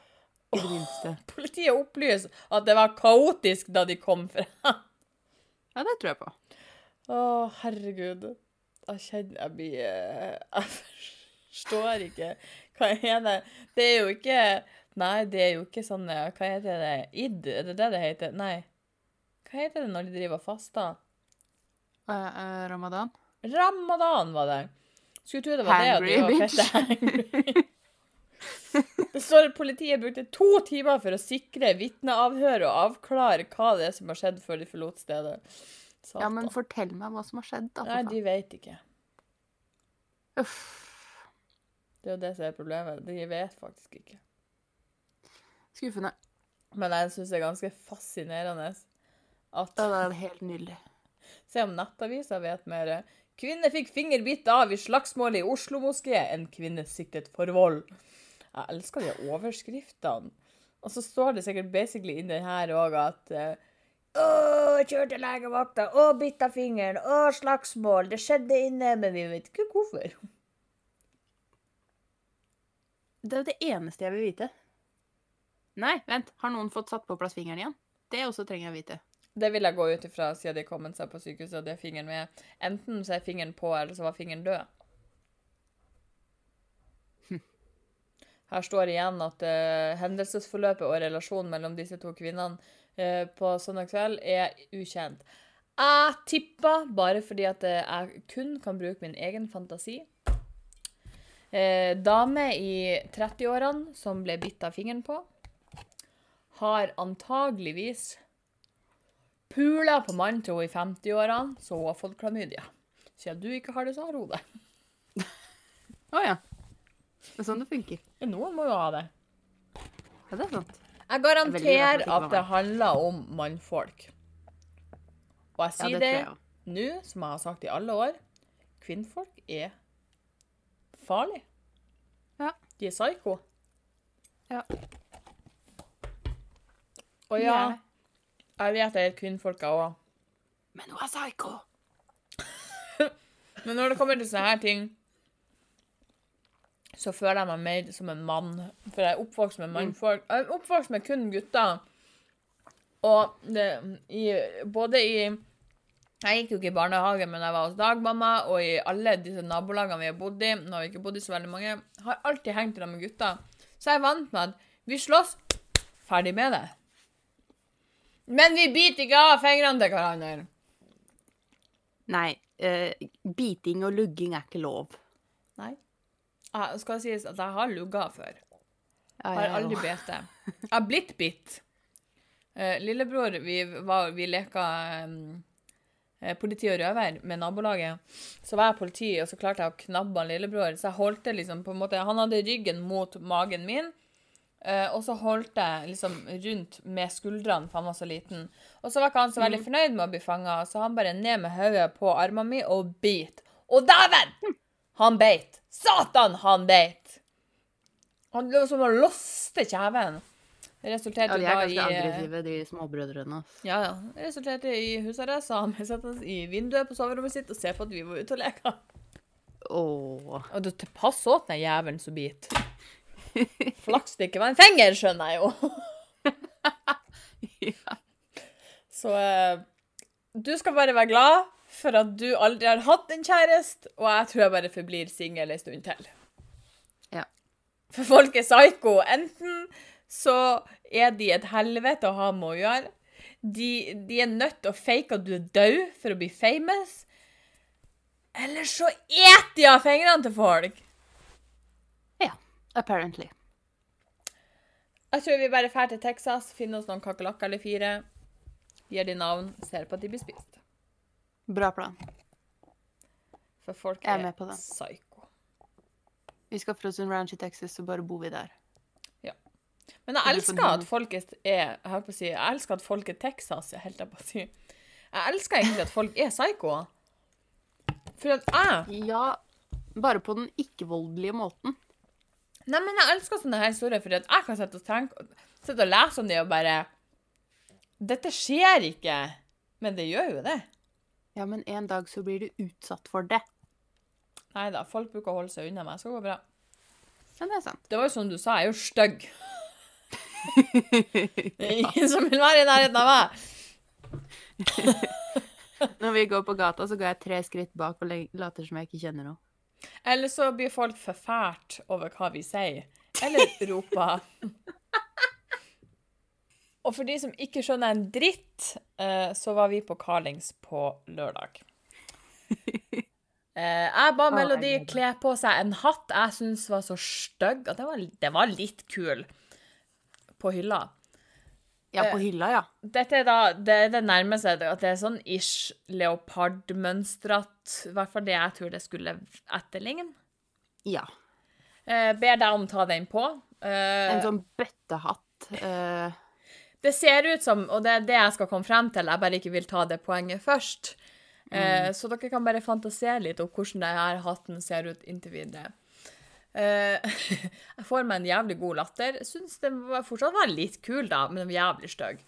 B: I det minste.
A: Politiet opplyser at det var kaotisk da de kom frem.
B: Ja, det tror jeg på.
A: Å, herregud. Jeg kjenner jeg blir eh, Jeg forstår ikke. Hva er det Det er jo ikke Nei, det er jo ikke sånn eh, Hva heter det? Id? Er det det det heter? Nei. Hva heter det når de driver og
B: eh, ramadan?
A: Ramadan var det. Skulle tro det var det. at
B: Hangry
A: var
B: bitch.
A: fette hangry. Det står at politiet brukte to timer for å sikre vitneavhør og avklare hva det er som har skjedd før de forlot stedet. Satan.
B: Ja, men fortell meg hva som har skjedd, da.
A: Nei, de vet ikke.
B: Uff.
A: Det er jo det som er problemet. De vet faktisk ikke.
B: Skuffende.
A: Men jeg syns det er ganske fascinerende at
B: Ja, det er helt nydelig.
A: Se om Nettavisa vet mer. Kvinne fikk finger bitt av i slagsmål i Oslo-moské. En kvinne siktet for vold. Jeg elsker de overskriftene. Og så står det sikkert basically inni her òg at eh, Å, kjørte legevakta. Å, bitt av fingeren. Å, slagsmål. Det skjedde inne, men vi vet ikke hvorfor.
B: Det er jo det eneste jeg vil vite. Nei, vent. Har noen fått satt på plass fingeren igjen? Det også trenger jeg vite.
A: Det vil jeg gå ut ifra siden de kom seg på sykehuset og det er fingeren med. Enten så er fingeren på, eller så var fingeren død. Her står igjen at uh, hendelsesforløpet og relasjonen mellom disse to kvinnene uh, på søndag kveld er ukjent. Jeg tipper, bare fordi at eh, jeg kun kan bruke min egen fantasi eh, Dame i 30-årene som ble bitt av fingeren på, har antageligvis pula på mannen til hun i 50-årene, så hun har fått klamydia. Siden du ikke har det, så har hun det.
B: Å ja. Det er sånn det funker.
A: Noen må jo ha det.
B: Ja, det er sant.
A: Jeg garanterer
B: at det
A: det handler om mannfolk. Og jeg
B: Ja,
A: sier
B: det
A: det,
B: tror jeg også.
A: nå, som jeg har sagt i alle år, kvinnfolk er farlig.
B: Ja.
A: De er psyko.
B: Ja.
A: Og
B: De
A: ja,
B: er det.
A: Jeg vet det er kvinnfolk jeg òg.
B: Men hun er psyko!
A: Men når det kommer til sånne her ting, så føler jeg meg mer som en mann. For jeg er oppvokst med mannfolk. Jeg er oppvokst med kun gutter. Og det, i, både i Jeg gikk jo ikke i barnehage, men jeg var hos dagmamma, og i alle disse nabolagene vi har bodd i, nå har vi ikke bodd i så veldig mange, har alltid hengt sammen med gutter. Så jeg er vant med at vi slåss, ferdig med det. Men vi biter ikke av fingrene til hverandre.
B: Nei, Uh, biting og lugging er ikke lov.
A: Nei. Jeg skal sies at jeg har lugga før.
B: Jeg
A: Har aldri bitt. Jeg har blitt bitt. Uh, lillebror, vi, var, vi leka um, politi og røver med nabolaget. Så var jeg politi, og så klarte jeg å knabbe han lillebror. Så jeg holdt det liksom på en måte Han hadde ryggen mot magen min. Eh, og så holdt jeg liksom rundt med skuldrene, for han var så liten. Og så var ikke han så veldig fornøyd med å bli fanga, så han bare ned med hodet på armen min og bit. Og dæven! Han beit. Satan, han beit! Han lå som og låste kjeven. Det
B: Ja,
A: resulterte
B: de
A: da
B: er
A: i
B: ganske
A: eh,
B: aggressive, de småbrødrene.
A: Ja, ja. Det resulterte i husarrest. Så han ble sittende i vinduet på soverommet sitt og se på at vi var ute og leka.
B: Åh.
A: Og det pass åt den jævelen som biter. Flaks det ikke var en finger, skjønner jeg jo.
B: ja.
A: Så eh, du skal bare være glad for at du aldri har hatt en kjæreste, og jeg tror jeg bare forblir singel en stund til.
B: Ja.
A: For folk er psyko. Enten så er de et helvete å ha med å gjøre. De, de er nødt til å fake at du er død for å bli famous. Eller så et de av fingrene til folk.
B: Apparently.
A: Jeg tror vi bare drar til Texas, finner oss noen kakerlakker eller fire, gir de navn, ser på at de blir spist.
B: Bra plan.
A: For folk
B: er
A: er, psyko.
B: Vi skal Frozen en ranch i Texas, så bare bor vi der. Ja.
A: Men jeg elsker at folk er, jeg holdt på å si, jeg elsker at folk er Texas, jeg jeg på å si. Jeg elsker egentlig at folk er psyko. For at jeg
B: Ja, bare på den ikke-voldelige måten.
A: Nei, men jeg elsker sånne her historier, fordi jeg kan sitte og tenke Sitte og lese om det og bare Dette skjer ikke. Men det gjør jo det.
B: Ja, men en dag så blir du utsatt for det.
A: Nei da, folk bruker å holde seg unna meg. Så går det bra.
B: Ja, det er sant.
A: Det var jo som du sa, jeg er jo stygg. Det er ingen som vil være i nærheten av meg.
B: Når vi går på gata, så går jeg tre skritt bak og later som jeg ikke kjenner noe.
A: Eller så blir folk forfært over hva vi sier. Eller roper. Og for de som ikke skjønner en dritt, eh, så var vi på Carlings på lørdag. Eh, Jeg ba Melodi kle på seg en hatt jeg syntes var så stygg at den var, den var litt kul på hylla.
B: Ja,
A: Eh.
B: på hylla, ja.
A: Dette er da det, det nærmeste at det er sånn ish leopardmønstret I hvert fall det jeg tror det skulle etterligne.
B: Ja.
A: Eh, ber deg om å ta den på. Eh,
B: En sånn bøttehatt. eh,
A: Det ser ut som, og det er det jeg skal komme frem til, jeg bare ikke vil ta det poenget først. Eh, så dere kan bare fantasere litt om hvordan denne hatten ser ut inntil videre. Eh, jeg får meg en jævlig god latter. Syns den var, fortsatt var litt kul, da, men jævlig stygg.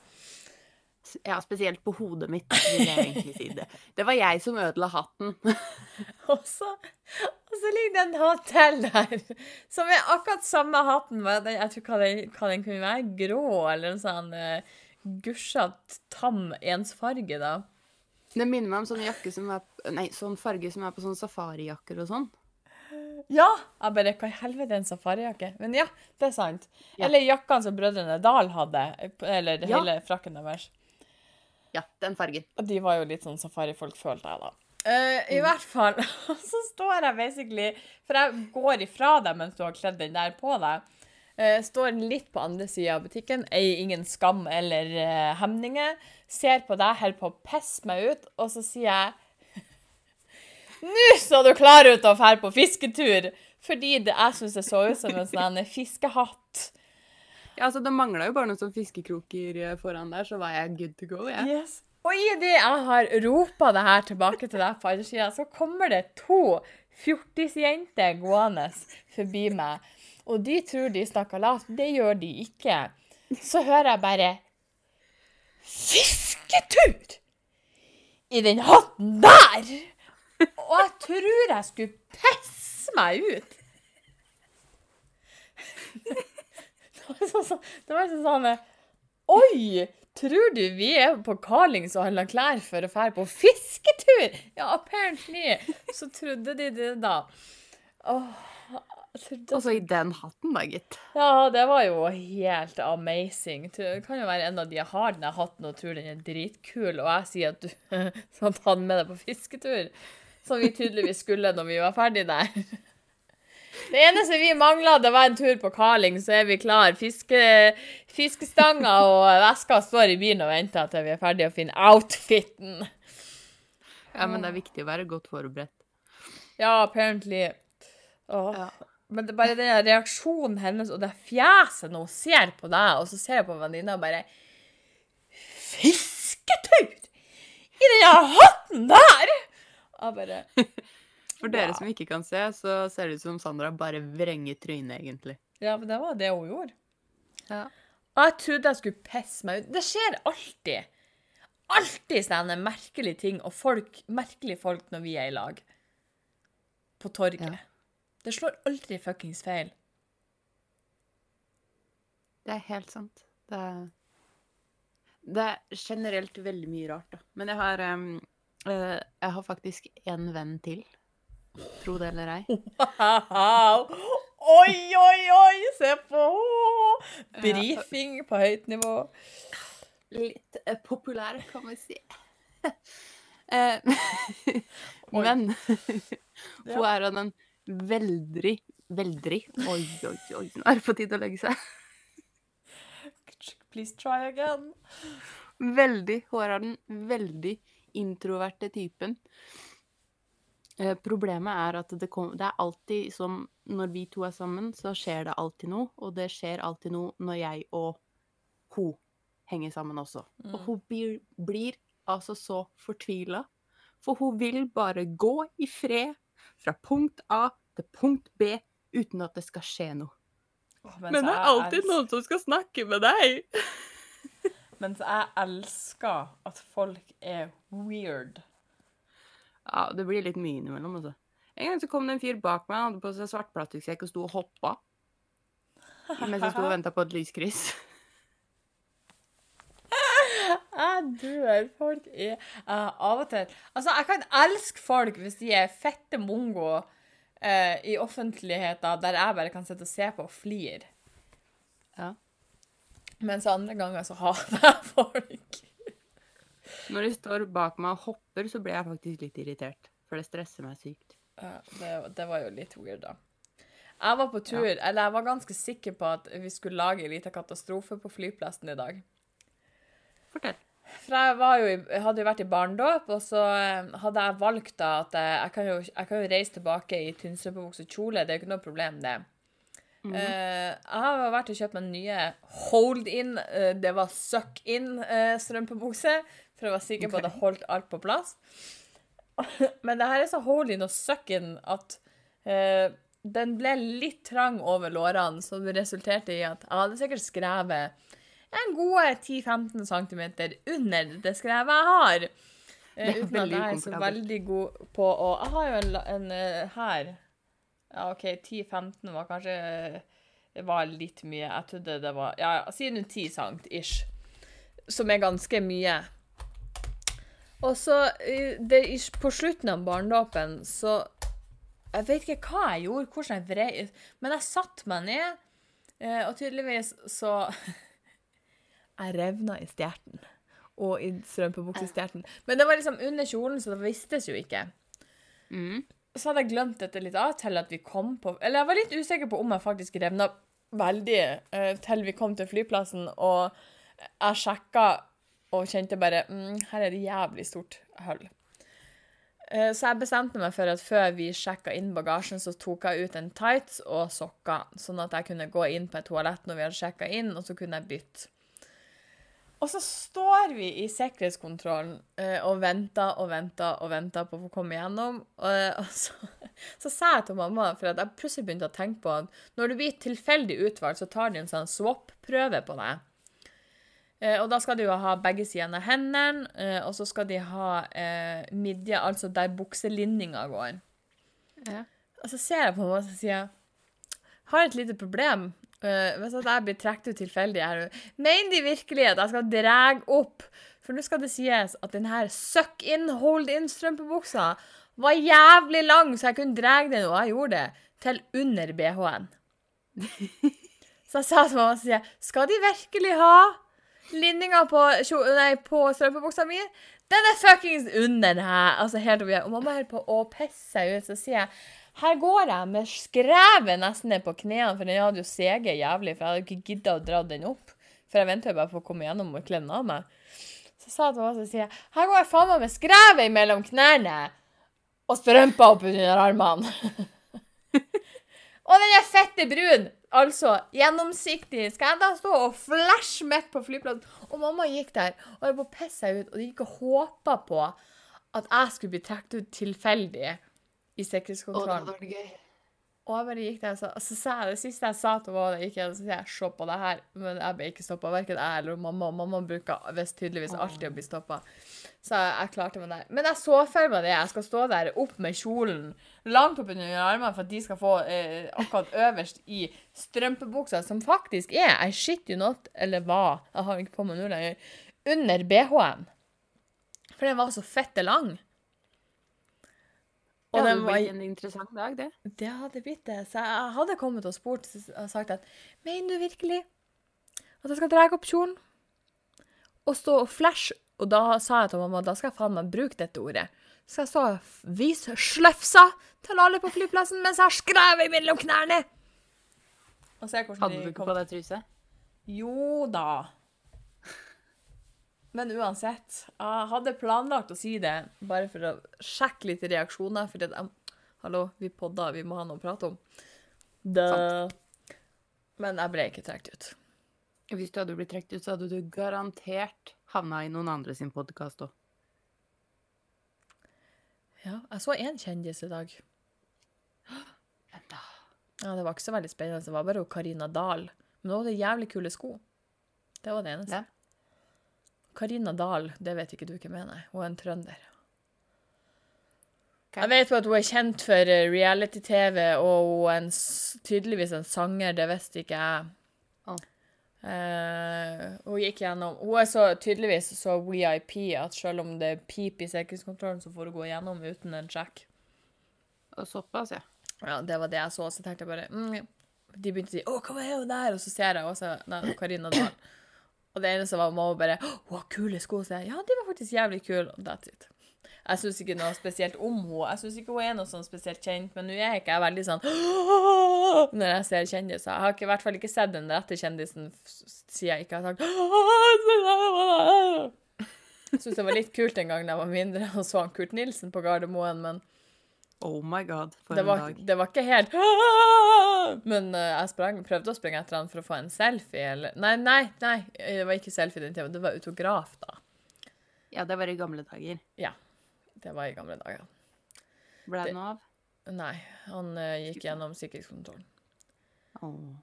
B: ja, spesielt på hodet mitt, vil jeg egentlig si det. Det var jeg som ødela hatten.
A: Og så, og så ligger det en hatt til der, som er akkurat samme hatten. med den- Jeg tror hva den, hva den kunne være, grå eller en sånn uh, gusjete, tam ensfarge, da.
B: Det minner meg om sånn som er Nei, sånn farge som er på sånne safarijakker og sånn.
A: Ja! Jeg bare, hva i helvete er en safarijakke? Men ja, det er sant.
B: Ja.
A: Eller jakkene som brødrene Dal hadde, eller
B: Ja.
A: hele frakken deres.
B: Ja, den fargen.
A: Og de var jo litt sånn safarifolk, følte jeg da. Uh, I hvert fall så står jeg basically For jeg går ifra deg mens du har kledd den der på deg. Uh, står litt på andre sida av butikken, eier ingen skam eller uh, hemninger. Ser på deg, holder på å pisse meg ut, og så sier jeg Nå så du klar ut til å dra på fisketur! Fordi det, jeg syns det så ut som en sånn fiskehatt.
B: Ja, altså, Det mangla jo bare noen sånne fiskekroker eh, foran der, så var jeg good to go. ja.
A: Yes. Og idet jeg har ropa det her tilbake til deg på andre sida, så kommer det to fjortisjenter gående forbi meg. Og de tror de snakker lavt. Det gjør de ikke. Så hører jeg bare Fisketur! I den hatten der! Og jeg tror jeg skulle pisse meg ut. Det var sånn, sånn, det var Oi! Tror du vi er på Carlings og handler klær for å dra på fisketur? Ja, apparently. Så trodde de det, da. Åh, trodde
B: Og så i den hatten, da, gitt.
A: Ja, det var jo helt amazing. Det kan jo være en av de jeg har den hatten og tror den er dritkul, og jeg sier at du skal ta den med deg på fisketur. Som vi tydeligvis skulle når vi var ferdig der. Det eneste vi mangla, det var en tur på Carling, så er vi klar. Fiske, fiskestanga og veska står i bilen og venter til vi er ferdige å finne outfiten.
B: Ja, men det er viktig å være godt forberedt.
A: Ja, apparently. Åh.
B: Ja.
A: Men det er bare den reaksjonen hennes og det fjeset når hun ser på deg, og så ser hun på venninna og bare Fisketur! I den hatten der! Jeg bare
B: For dere som ikke kan se, så ser det ut som Sandra bare vrenger trynet, egentlig.
A: Ja, men det var det hun gjorde.
B: Ja.
A: Og jeg trodde jeg skulle pisse meg ut. Det skjer alltid. Alltid sånne merkelige ting og folk, merkelige folk når vi er i lag. På torget.
B: Ja.
A: Det slår aldri fuckings feil.
B: Det er helt sant. Det er, det er generelt veldig mye rart, da. Men jeg har, em, eh, jeg har faktisk en venn til. Tro det eller ei.
A: Wow. Oi, oi, oi! Se på henne! Brifing på høyt nivå.
B: Litt uh, populær, kan vi si. Eh, Men hun er av den veldig, veldig Oi, oi, oi. Nå er det på tide å legge seg.
A: Please try again.
B: Veldig. Hun er av den veldig introverte typen. Eh, problemet er at det, kom, det er alltid som Når vi to er sammen, så skjer det alltid noe. Og det skjer alltid noe når jeg og hun henger sammen også. Og
A: Mm.
B: hun blir, blir altså så fortvila. For hun vil bare gå i fred fra punkt A til punkt B uten at det skal skje noe.
A: Oh,
B: Men
A: men
B: det er alltid
A: er...
B: noen som skal snakke med deg!
A: Mens jeg elsker at folk er weird.
B: Ja, det blir litt mye innimellom, altså. En gang så kom det en fyr bak meg, han hadde på seg svart plastikksekk og sto og hoppa. Mens jeg sto og venta på et lyskryss.
A: Jeg dør. Folk er uh, Av og til Altså, jeg kan elske folk hvis de er fette mongo uh, i offentligheten, der jeg bare kan sitte og se på og flire.
B: Ja.
A: Mens andre ganger så hater jeg folk.
B: Når de står bak meg og hopper, så blir jeg faktisk litt irritert. For det stresser meg sykt.
A: Ja, det, det var jo litt weird, da. Jeg var på tur, eller jeg var ganske sikker på at vi skulle lage en liten katastrofe på flyplassen i dag.
B: Fortell.
A: For jeg, var jo, jeg hadde jo vært i barndåp, og så eh, hadde jeg valgt da at jeg, jeg kan jo, jeg kan jo reise tilbake i tynnstrømpebukse og kjole. Det er jo ikke noe problem, det. Eh, jeg har vært og kjøpt meg nye hold-in, uh, det var suck-in-strømpebukse, for å være sikker på at det holdt alt på plass. Men det her er så hold-in og suck-in at eh, den ble litt trang over lårene, så det resulterte i at jeg hadde sikkert skrevet en gode 10-15 cm under det skrevet jeg har. Eh, uten at jeg er så veldig god på å Jeg har jo en, en eh, her. Ja, OK, 10-15 var kanskje Det var litt mye. Jeg trodde det var Ja, ja, si nå 10 sant, ish. Som er ganske mye. Og så det, På slutten av barndåpen så Jeg vet ikke hva jeg gjorde, hvordan jeg vrei Men jeg satte meg ned, eh, og tydeligvis så Jeg revna i stjerten. og i strømpebuksestjerten. Men det var liksom under kjolen, så det vistes jo ikke.
B: Mm.
A: Så hadde jeg glemt dette litt av til at vi kom på Eller jeg var litt usikker på om jeg faktisk revna veldig uh, til vi kom til flyplassen, og jeg sjekka og kjente bare mm, Her er det jævlig stort hull. Uh, Så jeg bestemte meg for at før vi sjekka inn bagasjen, så tok jeg ut en tights og sokker, sånn at jeg kunne gå inn på et toalett når vi hadde sjekka inn, og så kunne jeg bytte. Og så står vi i sikkerhetskontrollen eh, og venter og venter og venter på å få komme igjennom. Og, og så, så sa jeg til mamma, for at jeg plutselig begynte å tenke på at når du blir tilfeldig utvalgt, så tar de en sånn swap-prøve på deg. Eh, og da skal de jo ha begge sidene av hendene, eh, og så skal de ha eh, midje, altså der bukselinninga går.
B: Ja.
A: Og så ser jeg på mamma og sier jeg, har et lite problem. Uh, hvis jeg blir trukket ut tilfeldig her Mener de virkelig at jeg skal dra opp? For nå skal det sies at denne suck in, hold in-strømpebuksa var jævlig lang, så jeg kunne dra den, og jeg gjorde det, til under BH-en. så jeg sa til mamma og sier skal de virkelig ha linninga på, på strømpebuksa mi? Den er fuckings under her! Altså helt her. Og mamma holder på å pisse seg ut, så sier jeg her går jeg med skrevet nesten ned på knærne, for den hadde jo seget jævlig, for jeg hadde jo ikke gidda å dra den opp. For jeg venter jo bare på å komme gjennom og kle den av meg. Så sa jeg til henne, så sier jeg, her går jeg faen meg med skrevet mellom knærne og strømpa opp under armene. og den er fette brun! Altså, gjennomsiktig. Skal jeg da stå og flashe midt på flyplassen? Og mamma gikk der og jeg bare seg ut, og de gikk og håpa på at jeg skulle bli trukket ut tilfeldig i
B: Å, det
A: sikkerhetskontrollen.
B: vært gøy.
A: Og jeg bare gikk der, og så, så sa jeg det siste jeg sa til henne, gikk jeg, så sier jeg, se på det her, men jeg ble ikke stoppet, hverken jeg eller mamma, og mamma bruker visst tydeligvis alltid å bli stoppet. Så jeg, jeg klarte meg der. Men jeg så for meg det, jeg skal stå der opp med kjolen, langt opp under armene, for at de skal få eh, akkurat øverst i strømpebuksa, som faktisk er, I shit you not, eller hva, jeg har ikke på meg nå lenger, under BH-en. For den var så fette lang.
B: Det
A: Og
B: hadde
A: var
B: blitt en interessant dag, det.
A: det hadde blitt det. Så jeg hadde kommet og spurt og sagt at Mener du virkelig at jeg skal dra opp kjolen og stå og flash? Og da sa jeg til mamma da skal jeg faen meg bruke dette ordet. Så jeg stå og vise sløfsa til alle på flyplassen mens jeg har skrevet mellom knærne.
B: Hadde du ikke på deg truse?
A: Jo da. Men uansett, jeg hadde planlagt å si det bare for å sjekke litt reaksjoner. For jeg, hallo, vi podda, vi må ha noe å prate om. Da. Men jeg ble ikke trukket ut.
B: Hvis du hadde blitt trukket ut, så hadde du garantert havna i noen andre sin podkast òg.
A: Ja, jeg så én kjendis i dag.
B: Hvem da.
A: Ja, Det var ikke så veldig spennende. Det var bare Karina Dahl. Men hun hadde jævlig kule sko. Det var det eneste.
B: Ja.
A: Karina Dahl, det vet ikke du hvem er, nei. Hun er en trønder.
B: Okay.
A: Jeg vet jo at hun er kjent for eh, reality-TV, og hun er en, tydeligvis en sanger, det visste ikke jeg.
B: Oh.
A: Eh, hun gikk gjennom Hun er så tydeligvis så VIP at selv om det er pip i sikkerhetskontrollen, så får hun gå gjennom uten en sjekk.
B: Såpass, ja.
A: Ja, det var det jeg så, så tenkte jeg bare mm. De begynte å si 'Å, hva er hun der?' Og så ser jeg også Nei, Karina Dahl. Og det eneste var mamma bare hun har kule sko', så jeg ja, de var faktisk jævlig kule. Og that's it. Jeg syns ikke noe spesielt om henne. Jeg syns ikke hun er noe sånn spesielt kjent, men nå er ikke jeg veldig sånn når jeg ser kjendiser. Jeg har ikke, i hvert fall ikke sett den rette kjendisen siden jeg ikke har sagt Jeg syns det var litt kult en gang da jeg var mindre og så han Kurt Nilsen på Gardermoen, men
B: Oh my god, for
A: det
B: en
A: var,
B: dag.
A: det var ikke helt Men uh, jeg sprang, prøvde å springe etter han for å få en selfie, eller Nei, nei, nei, det var ikke selfie den tida. det var autograf, da.
B: Ja, det var i gamle dager. Ja.
A: Det var i gamle dager.
B: Ble
A: Det-
B: noe av?
A: Nei, han uh, gikk gjennom sikkerhetskontrollen.
B: Oh.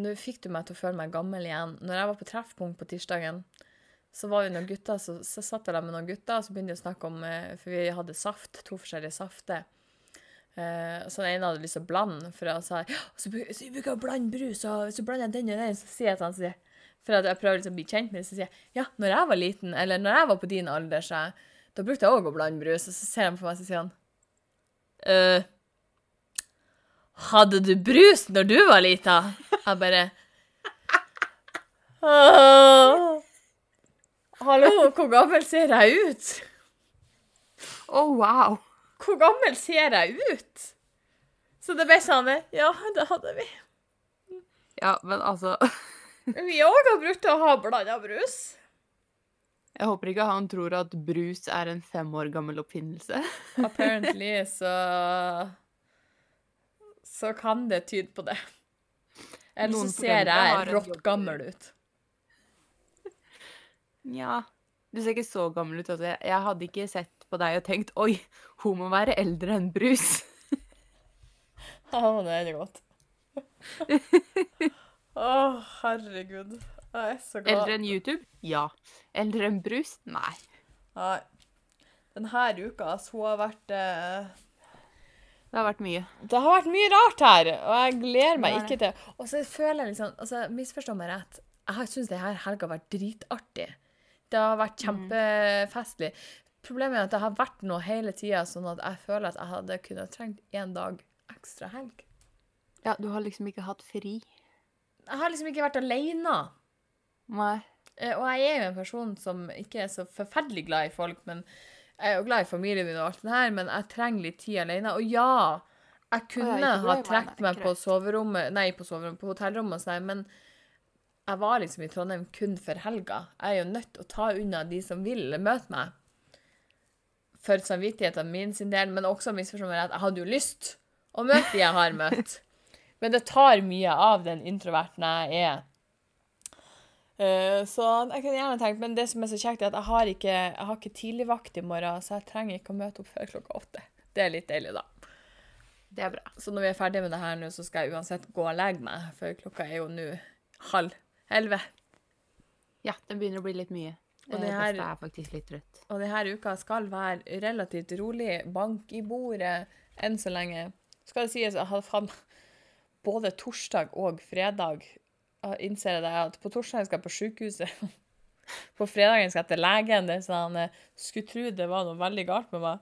A: Nå fikk du meg til å føle meg gammel igjen. Når jeg var på treffpunkt på tirsdagen, så var vi noen gutter, så, så satt jeg der med noen gutter, og så begynte de å snakke om eh, For vi hadde saft, to forskjellige safter. Eh, så den ene hadde lyst til å blande, for jeg sa så, så bruker å blande brus, og du blander den og den, så sier jeg til han så sier For at jeg prøver liksom å bli kjent med det, så sier jeg ja, når jeg var liten, eller når jeg var på din alder, så da brukte jeg òg å blande brus. Og så ser han på meg, så sier han «Øh, Hadde du brus når du var lita? Jeg bare. Hallo, hvor gammel ser jeg ut?
B: Å, wow!
A: Hvor gammel ser jeg ut? Så det ble sånn Ja, det hadde vi.
B: Ja, men altså
A: Vi òg har brukt å ha blanda brus.
B: Jeg håper ikke han tror at brus er en fem år gammel oppfinnelse.
A: Apparently så Så kan det tyde på det. Eller så ser jeg rått gammel ut.
B: Nja. Du ser ikke så gammel ut. Altså. Jeg- hadde ikke sett på deg og tenkt oi, hun må være eldre enn brus.
A: Ja, det er godt. Å, herregud. Jeg er så glad.
B: Eldre enn YouTube? Ja. Eldre enn brus? Nei.
A: Nei. Denne uka så hun har vært eh,
B: Det har vært mye.
A: Det har vært mye rart her, og jeg gleder meg ikke til Og så føler jeg liksom altså, Misforstå meg rett. Jeg syns denne helga har vært dritartig. Det har vært kjempefestlig. Problemet er at det har vært noe hele tida, sånn at jeg føler at jeg hadde kunnet trengt én dag ekstra helg.
B: Ja, du har liksom ikke hatt fri.
A: Jeg har liksom ikke vært aleine.
B: Nei.
A: Eh, Og jeg er jo en person som ikke er så forferdelig glad i folk, men jeg er jo glad i familien min og alt det her, men jeg trenger litt tid alene. Og ja, jeg kunne ha trukket meg på soverommet, nei, på soverommet, på hotellrommet sånn, men jeg var liksom i Trondheim kun for helga. Jeg er jo nødt til å ta unna de som vil møte meg. For samvittigheten min sin del, men også misforstå meg rett, jeg hadde jo lyst å møte de jeg har møtt. Men det tar mye av den introverten jeg er. Eh, så jeg kunne gjerne tenkt, men det som er så kjekt, er at jeg har ikke, jeg har ikke tidligvakt i morgen, så jeg trenger ikke å møte opp før klokka åtte. Det er litt deilig, da.
B: Det er bra.
A: Så når vi er ferdige med det her nå, så skal jeg uansett gå og legge meg, for klokka er jo nå halv elleve.
B: Ja, det begynner å bli litt mye.
A: Og
B: Og
A: det her-
B: er faktisk litt trøtt.
A: Og denne uka skal være relativt rolig. Bank i bordet enn så lenge. Skal det sies, har faen både torsdag og fredag innser jeg det at på torsdag skal jeg på sykehuset. På fredagen skal jeg til legen. Det er sånn, jeg skulle tro det var noe veldig galt med meg.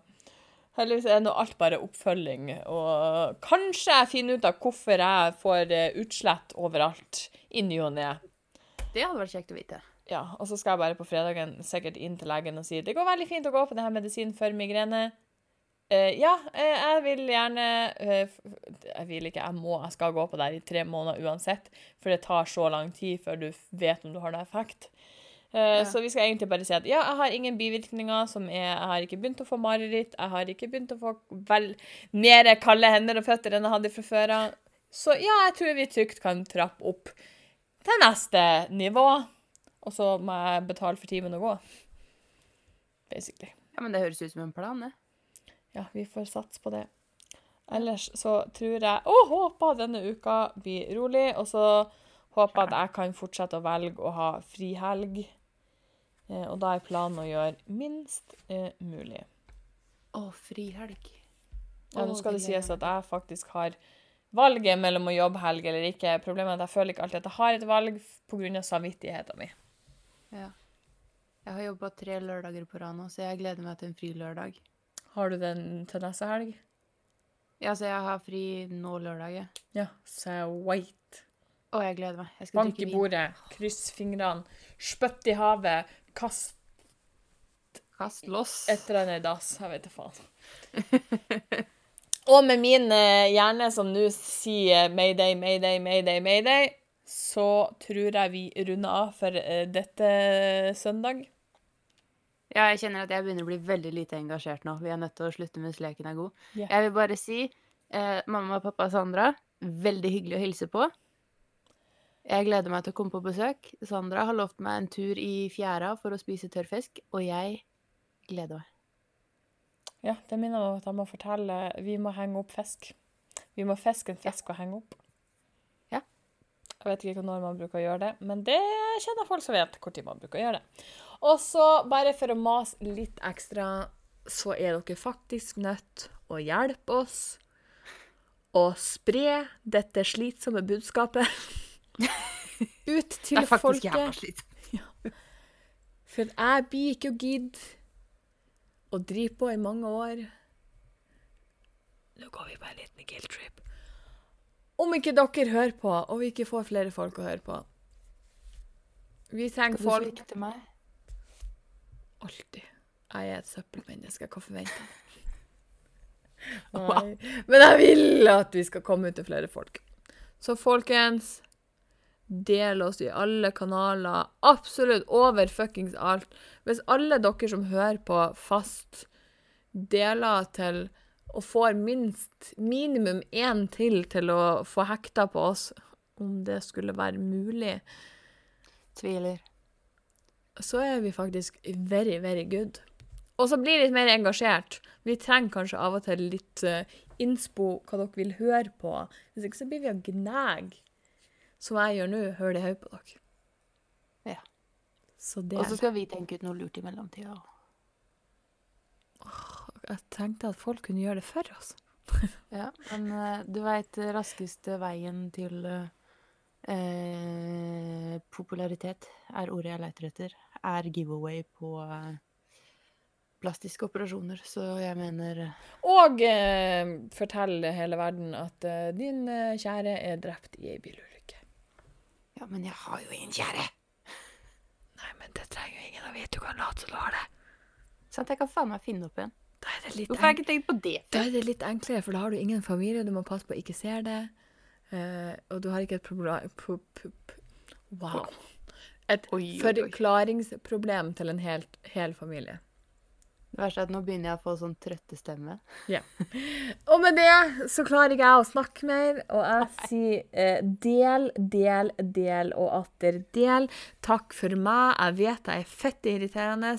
A: Heldigvis er nå alt bare oppfølging. Og kanskje jeg finner ut av hvorfor jeg får eh, utslett overalt i ny og ne.
B: Det hadde vært kjekt å vite.
A: Ja, og så skal jeg bare på fredagen sikkert inn til legen og si det går veldig fint å gå på denne medisinen for migrene. Uh, ja, eh, jeg vil gjerne uh, Jeg vil ikke, jeg må, jeg skal gå på det i tre måneder uansett. For det tar så lang tid før du vet om du har noe effekt. Uh,
B: Ja.
A: Så vi skal egentlig bare si at ja, jeg har ingen bivirkninger som er Jeg har ikke begynt å få mareritt. Jeg har ikke begynt å få vel mer kalde hender og føtter enn jeg hadde fra før av. Så ja, jeg tror vi trygt kan trappe opp til neste nivå. Og så må jeg betale for timen å gå. Basically.
B: Ja, men det høres ut som en plan, det.
A: Ja, vi får satse på det. Ellers så tror jeg og håper denne uka blir rolig, og så håper jeg at jeg kan fortsette å velge å ha frihelg. Eh, og da er planen å gjøre minst eh, mulig.
B: Å, frihelg.
A: Ja, nå skal det sies at jeg faktisk har valget mellom å jobbe helg eller ikke. Problemet er at jeg føler ikke alltid at jeg har et valg pga. samvittigheten min.
B: Ja. Jeg har jobba tre lørdager på rad nå, så jeg gleder meg til en fri lørdag.
A: Har du den til neste helg?
B: Ja, så jeg har fri nå lørdag. ja.
A: så jeg wait.
B: Å, jeg gleder meg. Jeg skal
A: Bank i
B: vin.
A: bordet, kryss fingrene, spytt i havet, kast
B: Kast loss.
A: et eller annet i dass. Jeg vet da faen. Og med min eh, hjerne som nå sier mayday, mayday, mayday, mayday, så tror jeg vi runder av for eh, dette søndag.
B: Ja, jeg kjenner at jeg begynner å bli veldig lite engasjert nå. Vi er nødt til å slutte mens leken er god.
A: Yeah.
B: Jeg vil bare si eh, mamma og pappa Sandra, veldig hyggelig å hilse på. Jeg gleder meg til å komme på besøk. Sandra har lovt meg en tur i fjæra for å spise tørrfisk, og jeg gleder meg.
A: Ja, det minner meg om at jeg må fortelle Vi må henge opp fisk. Vi må fiske en fisk og henge opp.
B: Ja.
A: Jeg vet ikke når man bruker å gjøre det, men det kjenner folk som vet når man bruker å gjøre det. Og så, bare for å mase litt ekstra, så er dere faktisk nødt å hjelpe oss å spre dette slitsomme budskapet ut til folket.
B: Det er faktisk jævla slitsomt.
A: For jeg blir ikke å gidde å drive på i mange år. Nå går vi på en liten guilt-trip. Om ikke dere hører på, og vi ikke får flere folk å høre på. Vi trenger folk
B: Skal du svikte meg?
A: Alltid. Jeg er et søppelmenneske. Hva forventer jeg?
B: Wow.
A: Men jeg vil at vi skal komme ut til flere folk. Så folkens, del oss i alle kanaler. Absolutt over fuckings alt. Hvis alle dere som hører på fast, deler til og får minst minimum én til til å få hekta på oss, om det skulle være mulig,
B: Tviler.
A: så er vi faktisk very, very good. Og så bli litt mer engasjert. Vi trenger kanskje av og til litt uh, innspo hva dere vil høre på. Hvis ikke så blir vi å gnage. Som jeg gjør nå, hører det høy på dere.
B: Ja.
A: Så det
B: Og så skal vi tenke ut noe lurt i mellomtida.
A: Jeg tenkte at folk kunne gjøre det for oss.
B: Ja, men eh, du veit raskeste veien til eh, eh, popularitet er ordet jeg leter etter, er giveaway på eh, plastiske operasjoner. Så jeg mener eh,
A: Og eh, fortell hele verden at eh, din eh, kjære er drept i ei bilulykke.
B: Ja, men jeg har jo ingen kjære!
A: Nei, men det trenger jo ingen å vite. Du kan late som du har det.
B: Sant, jeg kan faen meg finne opp en.
A: Da er det litt
B: Hvorfor har jeg ikke tenkt på det
A: Da er det litt enklere, for da har du ingen familie, du må passe på ikke se det. Uh, og du har ikke et problem Wow. Et
B: Oi, oi, oi.
A: forklaringsproblem til en helt, hel familie.
B: Det verste er at nå begynner jeg å få sånn trøttestemme.
A: Og med det så klarer ikke jeg å snakke mer, og jeg sier eh, del, del, del og atter del. Takk for meg. Jeg vet jeg er fett irriterende.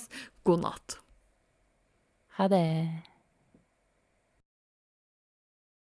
A: God natt.
B: Ha det.